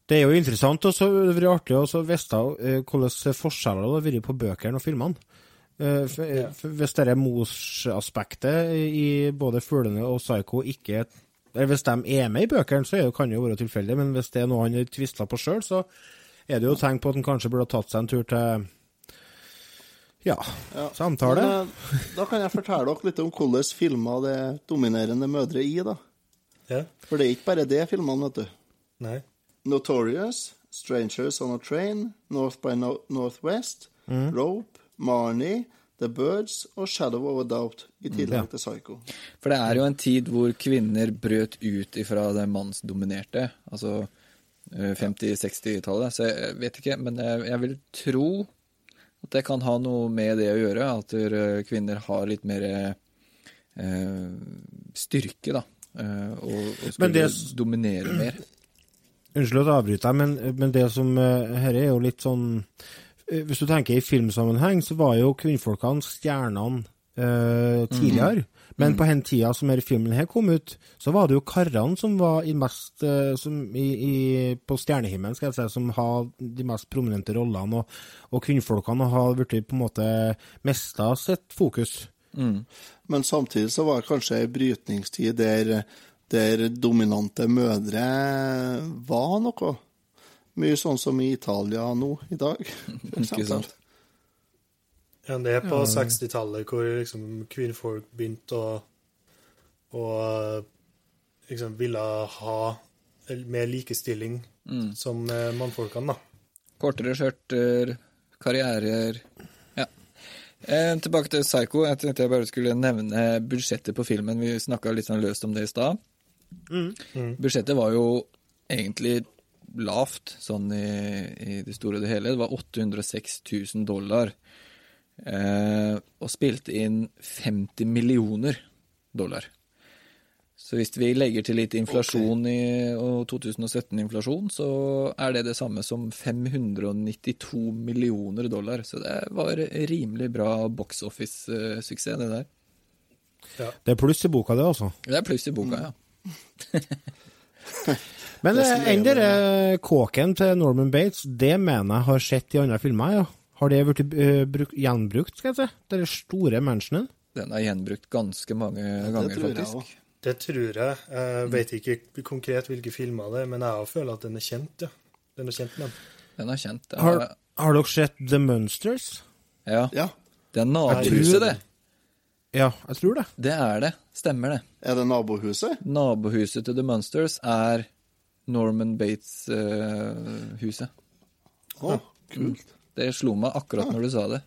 Det er jo interessant, og så det vært artig å vite hvilke hvordan forskjeller det har vært på bøkene og filmene. Eh, f- Hvis det er morsaspektet i både Fuglene og Psycho ikke eller Hvis de er med i bøkene, så er det, kan det jo være tilfeldig, men hvis det er noe han har tvista på sjøl, så er det jo tegn på at han kanskje burde ha tatt seg en tur til ja, Ja. samtale. Men, eh, da kan jeg fortelle dere litt om hvordan filmer det er dominerende mødre i, da. Ja. For det er ikke bare det filmene, vet du. Nei. Notorious, Strangers on a Train, North by no Northwest, Rope, Marnie, The Birds og Shadow of a Doubt, i tillegg Ja. til Psycho. For det er jo en tid hvor kvinner brøt ut ifra det mannsdominerte, altså eh, 50-60-tallet, så jeg vet ikke, men jeg, jeg vil tro at det kan ha noe med det å gjøre, at eh, kvinner har litt mer eh, styrke, da, eh, og, og skulle det- dominere mer. Unnskyld at jeg avbryter deg, men, men det som Dette Her er jo litt sånn eh, Hvis du tenker i filmsammenheng, så var jo kvinnfolkene stjernene eh, tidligere. Men på den tida som denne filmen her kom ut, så var det jo karene som var i mest eh, som i, i, på stjernehimmelen, skal jeg si, som har de mest prominente rollene, og, og kvinnfolkene har blitt på en måte mista sitt fokus. Men samtidig så var det kanskje ei brytningstid der, der dominante mødre var noe. Mye sånn som i Italia nå i dag, [laughs] Ikke sant? Ja, det er på 60-tallet hvor liksom kvinnfolk begynte å, å liksom ville ha mer likestilling som eh, mannfolkene, da. Kortere skjørter, karrierer Ja. Eh, tilbake til Psycho. Jeg tenkte jeg bare skulle nevne budsjettet på filmen. Vi snakka litt sånn løst om det i stad. Budsjettet var jo egentlig lavt, sånn i, i det store og det hele. Det var 806 000 dollar. Eh, og spilte inn 50 millioner dollar. Så hvis vi legger til litt inflasjon i, og 2017-inflasjon, så er det det samme som 592 millioner dollar. Så det var rimelig bra box office-suksess, det der. Det er pluss i boka, det, altså. Det er pluss i boka, ja. [laughs] [laughs] Men Det eh, er enn med- kåken til Norman Bates, det mener jeg har sett i andre filmer, ja. Har det blitt uh, gjenbrukt, skal jeg si? Den store mansionen? Den er gjenbrukt ganske mange ganger, tror faktisk. Det tror jeg. Jeg vet ikke konkret hvilke filmer det er, men jeg føler at den er kjent, ja. Den er kjent den. Den er kjent. Det Har, har dere sett The Monsters? ja, Ja. det er nabohuset, det. Ja, jeg tror det. Det er det. Stemmer det. Er det nabohuset? Nabohuset til The Monsters er Norman Bates-huset. Å, kult. det slo meg akkurat når du sa det.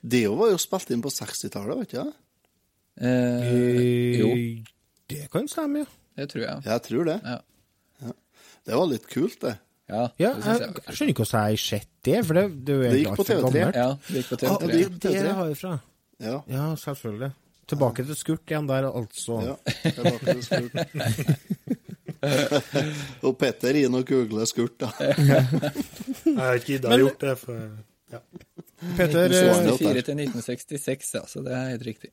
Det var jo spilt inn på 60-tallet, vet du? Eh, jo, Det kan stemme, ja. det tror jeg. Jeg tror det. Ja. Det var litt kult, det. Ja, Ja, det jeg, jeg jeg skjønner ikke hvordan jeg har sett det, for det, det Ja, Det gikk på TV3. gammelt. Ja, det gikk på Ah, TV3. det gikk- på TV3. har jeg fra. Ja. Ja, selvfølgelig. Tilbake til skurt igjen der, altså. ja. tilbake til skurt. [laughs] Og Petter inn og googler skurt, da. Jeg har ikke gidda å gjort det, for ja. Petter Du så eh, det. 64 til 1966, ja, så det er helt riktig.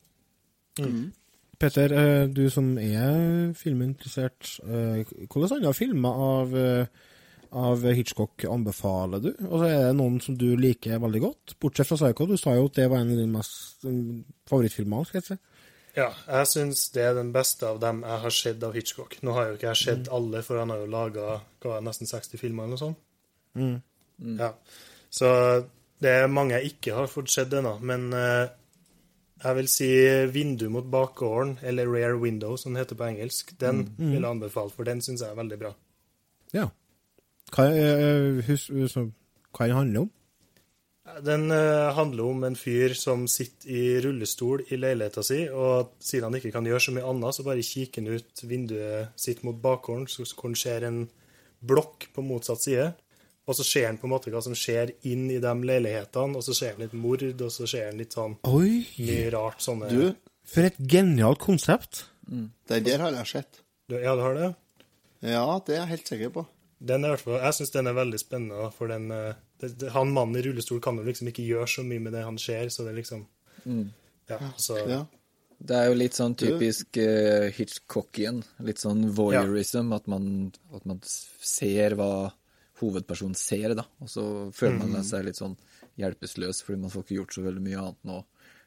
Mm. Petter, du som er filminteressert, hvordan hvilke andre filmer av, eh, av Hitchcock anbefaler du? Og så er det noen som du liker veldig godt, bortsett fra Psycho. Du sa jo at det var en av dine mest mm, favorittfilmer, skal jeg si. Ja, jeg syns det er den beste av dem jeg har sett av Hitchcock. Nå har jo ikke jeg sett alle, for han har jo laga nesten 60 filmer eller noe sånt. Ja. Så det er mange jeg ikke har fått sett ennå. Men eh, jeg vil si 'Vindu mot bakgården', eller 'Rare Window', som det heter på engelsk. Den vil jeg anbefale, for den syns jeg er veldig bra. Ja. Hva, eh, så, hva den handler om? Den eh, handler om en fyr som sitter i rullestol i leiligheta si, og siden han ikke kan gjøre så mye annet, så bare kikker han ut vinduet sitt mot bakgården, så hvor han ser en blokk på motsatt side. Og så ser han på en måte hva som skjer inn i de leilighetene, og så ser han litt mord, og så ser han litt sånn Oi, mye rart sånne Du, for et genialt konsept. den der har jeg sett. Ja, du har det? Ja, det er jeg helt sikker på. Den er jeg syns den er veldig spennende, for den eh, det, det, Han mannen i rullestol kan jo liksom ikke gjøre så mye med det han ser, så det liksom liksom Ja, så Ja. Det er jo litt sånn typisk uh, Hitchcockian. Litt sånn voyeurism, at, man, at man ser hva hovedpersonen ser, da. Og så føler man seg litt sånn hjelpeløs, fordi man får ikke gjort så veldig mye annet enn å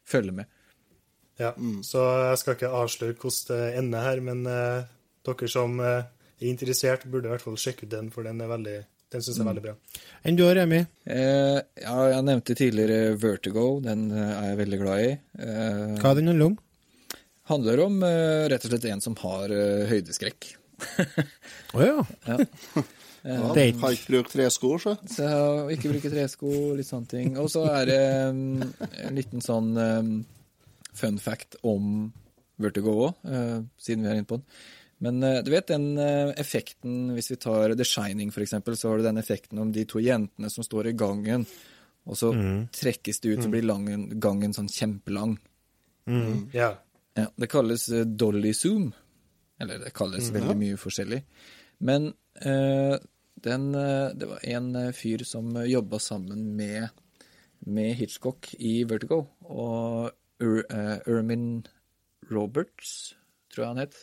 følge med. Ja, Så jeg skal ikke avsløre hvordan det ender her, men uh, dere som er interessert, burde i hvert fall sjekke ut den, for den er veldig, den syns jeg er veldig bra. Enn du, Remi? Eh, ja, jeg nevnte tidligere Vertigo, den eh, er jeg veldig glad i. Eh, Hva er den handler om? handler om eh, rett og slett en som har eh, høydeskrekk. [laughs] Å ja. Ja, Det er Har ikke brukt tresko, så. Så ikke bruke tresko, litt sånne ting. Og så er det en liten sånn fun fact om Vertigo òg, siden vi er inne på den. Men eh, du vet den eh, effekten, hvis vi tar The Shining eksempel, så har du den effekten om de to jentene som står i gangen, og så trekkes det ut, så blir langen, gangen sånn kjempelang. Ja. Ja, det kalles eh, dolly zoom. Eller det kalles veldig mye forskjellig. Men uh, den, det var en fyr som jobba sammen med, med Hitchcock i Vertigo. Og Ermin Roberts, tror jeg han het.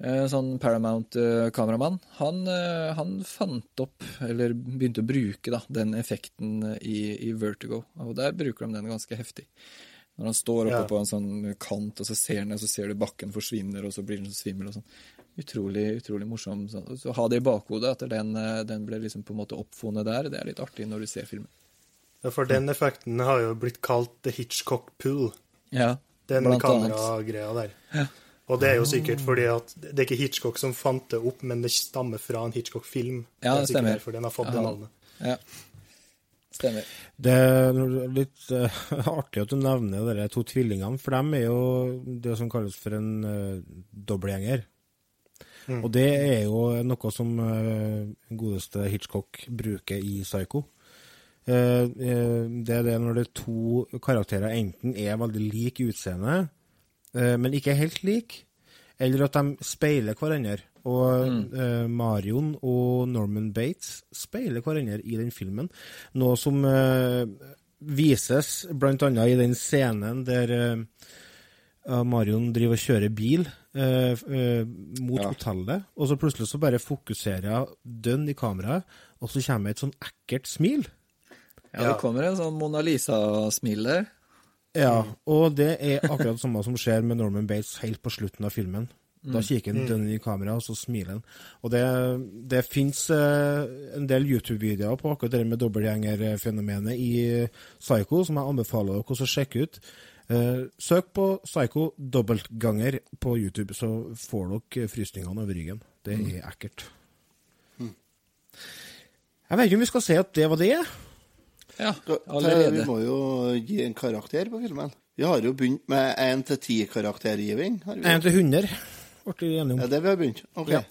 Eh, Sånn Paramount-kameramann. Han, eh, han fant opp, eller begynte å bruke, da, den effekten i, i Vertigo. Og der bruker de den ganske heftig. Når han står oppe Ja. på en sånn kant, og så ser han, ned, så ser du bakken forsvinner, og så blir han så svimmel og sånn. Utrolig, utrolig morsom. Så, Så ha det i bakhodet, at den, eh, den ble liksom på en måte oppfunnet der. Det er litt artig når du ser filmen. ja, for den effekten har jo blitt kalt The Hitchcock pool. Ja, den kameragreia der. Og det er jo sikkert fordi at det er ikke Hitchcock som fant det opp, men det stammer fra en Hitchcock-film. Ja, det, det stemmer. derfor den har fått det navnet. Ja. Stemmer. Det er litt uh, [laughs] artig at du nevner de to tvillingene, for de er jo det som kalles for en uh, dobbeltgjenger. Og det er jo noe som uh, godeste Hitchcock bruker i Psycho. Uh, eh, det er det når det er to karakterer enten er veldig like i utseende, eh, men ikke helt like, eller at de speiler hverandre. Og eh, Marion og Norman Bates speiler hverandre i den filmen. Noe som uh, vises bl.a. i den scenen der uh, Marion driver og kjører bil eh, eh, mot Ja. hotellet, og så plutselig så bare fokuserer hun dønn i kameraet, og så kommer et sånn ekkelt smil. Ja, det kommer en sånn Mona Lisa-smil der. Ja, og det er akkurat det samme som skjer med Norman Bates helt på slutten av filmen. Da kikker han dønn i kamera, og så smiler han. Og det, det fins eh, en del YouTube-videoer på akkurat det med dobbeltgjengerfenomenet i Psycho, som jeg anbefaler dere å sjekke ut. Eh, søk på Psycho dobbeltganger på YouTube, så får dere frysningene over ryggen. Det er ekkelt. Jeg vet ikke om vi skal si at det var det. Ja, Vi må jo gi en karakter på filmen. Vi har jo begynt med 1 til 10 karaktergiving. 1 til 100 ble vi enige om. Ja, det vi har begynt. Ok. Ja.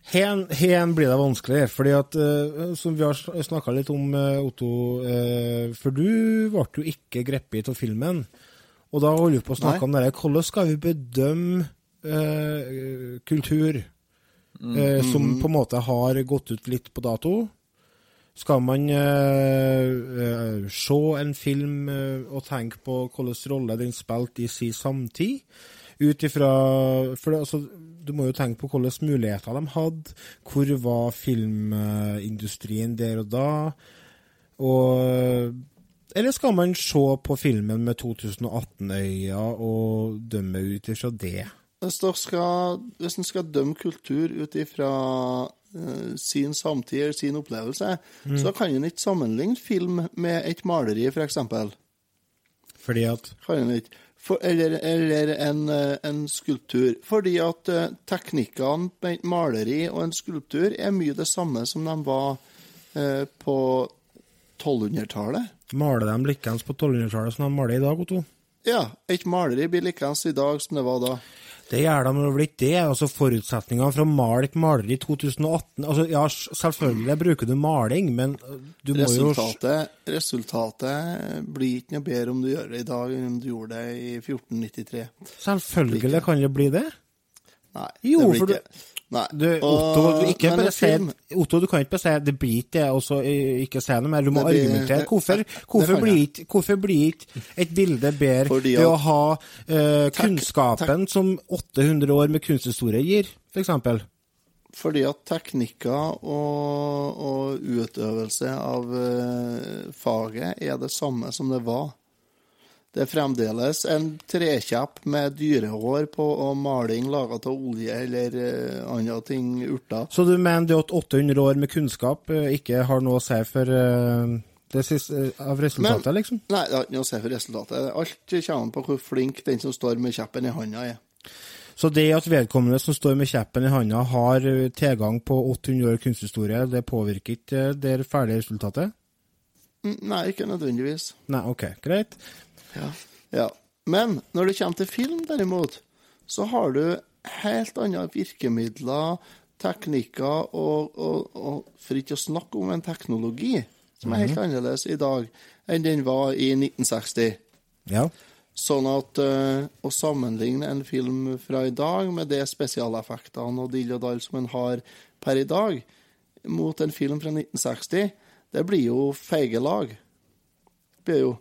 [laughs] Hen, hen blir det vanskelig, fordi at, uh, som vi har snakka litt om, uh, Otto uh, For du ble jo ikke grepet av filmen. Og da holder vi på å snakke Nei. om det her. Hvordan skal vi bedømme eh, kultur mm. som på en måte har gått ut litt på dato? Skal man uh, uh, se en film uh, og tenke på hvilken rolle den spilte i sin samtid? Ut ifra For det, altså, du må jo tenke på hvilke muligheter de hadde. Hvor var filmindustrien der og da? Og Eller skal man se på filmen med 2018-øyne og dømme ut ifra det? Hvis, en skal dømme kultur ut ifra sin samtid eller sin opplevelse, så kan en ikke sammenligne film med et maleri, f.eks. Fordi at Kan en ikke. For, eller eller en, eh, en skulptur. Fordi at eh, teknikkene med et maleri og en skulptur er mye det samme som de var eh, på 1200-tallet. Maler de likeens på 1200-tallet som de maler i dag, Otto? Ja, et maleri blir likeens i dag som det var da. Det gjør de vel ikke det. altså Forutsetningene for å male et maleri i 2018 altså Ja, selvfølgelig bruker du maling, men øh, du må jo s- Resultatet, resultatet blir ikke noe bedre om du gjør det i dag enn om du gjorde det i 1493. Selvfølgelig kan det bli det. Nei, Jo, det blir ikke det. Nei. Du, Otto, du, ikke bare si, Otto, du kan ikke bare si det blir ikke det, og så ikke si noe mer. Du må blir- argumentere. det- Hvorfor, hvorfor, blir ikke, hvorfor blir ikke et bilde bedre Fordi ved å at- ha eh, kunnskapen som 800 år med kunsthistorie gir, f.eks.? fordi at teknikker og, og utøvelse av uh, faget er det samme som det var. Det er fremdeles en trekjepp med dyrehår på og maling laga av olje eller eh, andre ting, urter. Så du mener det at 800 år med kunnskap eh, ikke har noe å si for eh, det siste, av resultatet, Men- liksom? Nei, det har ikke noe å si for resultatet. Alt kommer an på hvor flink den som står med kjeppen i handa er. Så det at vedkommende som står med kjeppen i handa, har tilgang på 800 år kunsthistorie, det påvirker ikke det ferdige resultatet? Nei, ikke nødvendigvis. Nei, OK, greit. Ja. Men når det kommer til film, derimot, så har du helt andre virkemidler, teknikker og, og, og for ikke å snakke om en teknologi som er helt annerledes i dag enn den var i 1960. Ja. Sånn at uh, å sammenligne en film fra i dag med de spesialeffektene og dill og dall som en har per i dag, mot en film fra 1960, det blir jo feige lag. Det blir jo,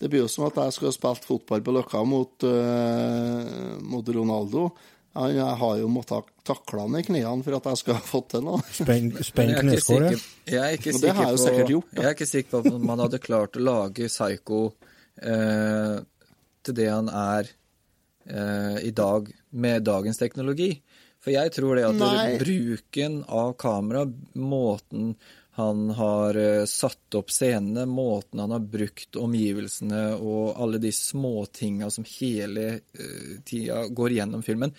det blir jo som at jeg skulle ha spilt fotball på Løkka mot, uh, mot Ronaldo. Han, jeg har jo måttet takle han i knærne for at jeg skal ha fått til noe. [laughs] Spenn, kneskåret? Jeg er ikke sikker- Jeg er det har jeg jo sikker sikkert på gjort, da. Jeg er ikke sikker på at man hadde klart å lage Psycho uh, til det han er uh, i dag, med dagens teknologi. For jeg tror det at Nei. bruken av kamera, måten han har eh, satt opp scenene, måten han har brukt omgivelsene og alle de småtinga som hele eh, tida går gjennom filmen.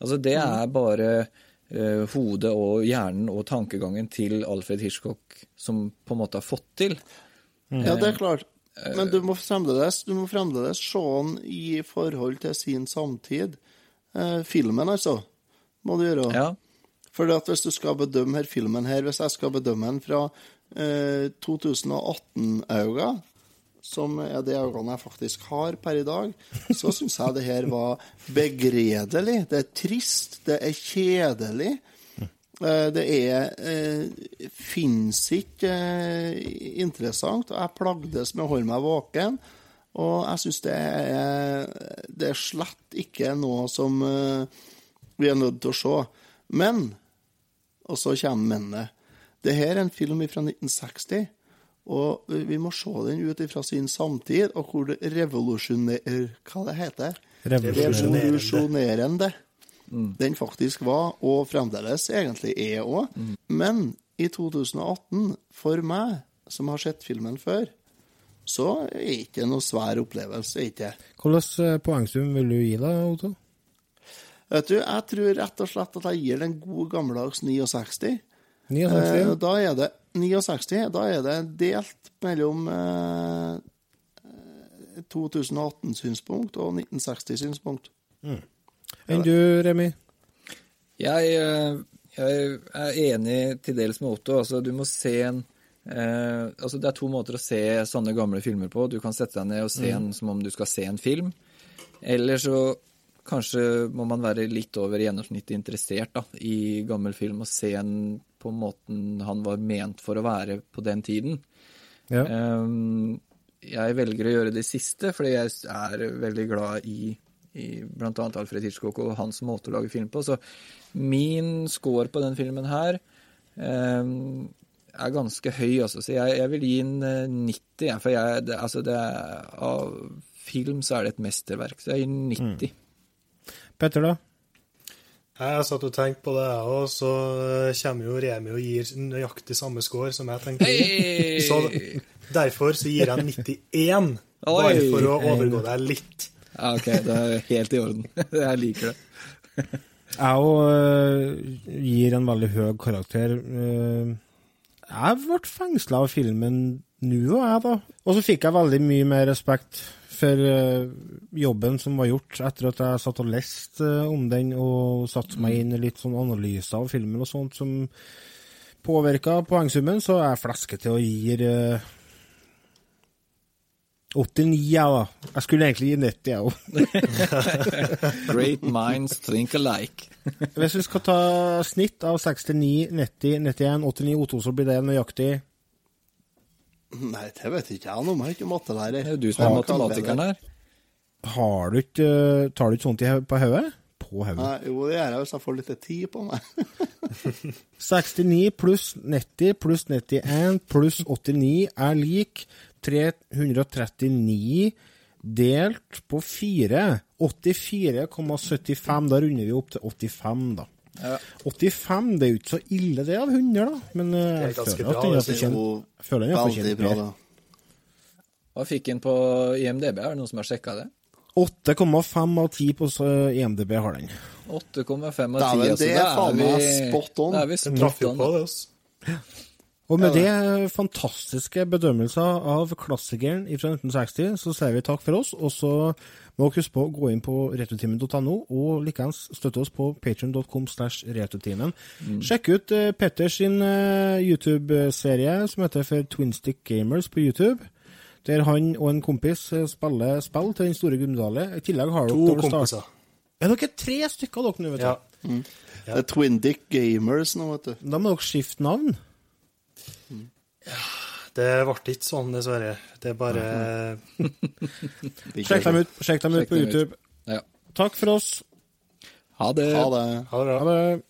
Altså, det Mm. er bare eh, hodet og hjernen og tankegangen til Alfred Hitchcock som på en måte har fått til. Ja, det er klart. Men du må fremdeles, du må fremdeles se den i forhold til sin samtid. Eh, filmen, altså, må du gjøre. Ja, For hvis du skal bedømme her filmen her, hvis jeg skal bedømme den fra eh, 2018-øyne, som er de øynene jeg faktisk har per i dag, så syns jeg det her var begredelig. Det er trist, det er kjedelig. Eh, Det er eh, Fins ikke eh, interessant. Jeg plagdes med å holde meg våken. Og jeg syns det Det er slett ikke noe som eh, vi er nødt til å se. Men Og så kommer mennene. Det her er en film fra 1960. Og vi må se den ut fra sin samtid, og hvor det revolusjonerer Hva det heter Revolusjonerende. Revolusjonerende den faktisk var, og fremdeles egentlig er òg. Men i 2018, for meg, som har sett filmen før, så er det ikke noe svær opplevelse. ikke. Hvilken eh, poengsum vil du gi da, Otto? Vet du, Jeg tror rett og slett at jeg gir den god gammeldags 69. 69? Eh, da er det 69, da er det delt mellom eh, 2018-synspunkt og 1960-synspunkt. Enn du, Remi? Jeg, eh, jeg er enig til dels med Otto. Altså, du må se en eh, altså, Det er to måter å se sånne gamle filmer på. Du kan sette deg ned og se en som om du skal se en film. Eller så kanskje må man være litt over gjennomsnittet interessert da, i gammel film og se en på måten han var ment for å være på den tiden. Ja. Um, jeg velger å gjøre det siste, fordi jeg er veldig glad i, i bl.a. Alfred Hitchcock og hans måte å lage film på. Så min score på den filmen her um, er ganske høy, altså. Så jeg, jeg vil gi en eh, 90. jeg, For jeg, det, altså det er, av film så er det et mesterverk. Så jeg gir 90. Petter, da? Jeg satt og tenkte på det, jeg òg, så kommer jo Remi og gir nøyaktig samme score som jeg tenkte. Hey! Så derfor så gir jeg 91, bare for å overgå deg litt. Ja, OK, det er helt i orden. [laughs] jeg liker det. Jeg òg gir en veldig høy karakter. Eh, jeg ble fengsla av filmen nå, og jeg, da. Og så fikk jeg veldig mye mer respekt for eh, jobben som var gjort etter at jeg satt og leste eh, om den, og satte meg inn i litt sånn analyser av filmen og sånt som påvirka poengsummen, så er jeg fleske til å gi eh, 89, ja da. Jeg skulle egentlig gi 90, jeg òg. [laughs] Great minds think alike. Hvis vi skal ta snitt av 69, 90, 91, 89, 82, så blir det nøyaktig Nei, det vet ikke jeg noe om. Jeg er ikke mattelærer. Det er jo du som er matematikeren her. Har du ikke Tar du ikke sånt i, på hodet? På hodet. Jo, det gjør jeg hvis jeg får litt tid på meg. [laughs] 69 pluss 90 pluss 91 pluss 89 er lik 339 delt på 4. 84,75. Da runder vi opp til 85, da. Ja. 85, det er jo ikke så ille det av 100, da. Men eh, Det er jeg ganske føler at bra, den det fortjent jeg føler den har bra, da. Hva fikk han på IMDb? Er det noen som har sjekka det? 8,5 av 10 på IMDb har den. 8,5 av 10. Dæven, altså, det er faen meg vi- spot on. Er vi traff jo på det. Altså. Og med det fantastiske bedømmelser av klassikeren fra 1960, så sier vi takk for oss. Og så må huske på å gå inn på retrotimen.no, og likeens støtte oss på slash retrotimen. Sjekk ut uh, Petters sin eh, YouTube-serie som heter for Twinstick Gamers på YouTube. Der han og en kompis eh, spiller spill til den store gullmedalje. I tillegg har To dere start- kompiser. Er dere tre stykker dere nå, vet du? Ja. Det er Twin Dick Gamers nå, vet du. Da må dere skifte navn. Det ble ikke sånn, dessverre. Det er bare [laughs] Sjekk dem ut, sjekk dem ut Sjekk på dem ut. YouTube. Ja. Takk for oss. Ha det. Ha det. Ha det bra. Ha det.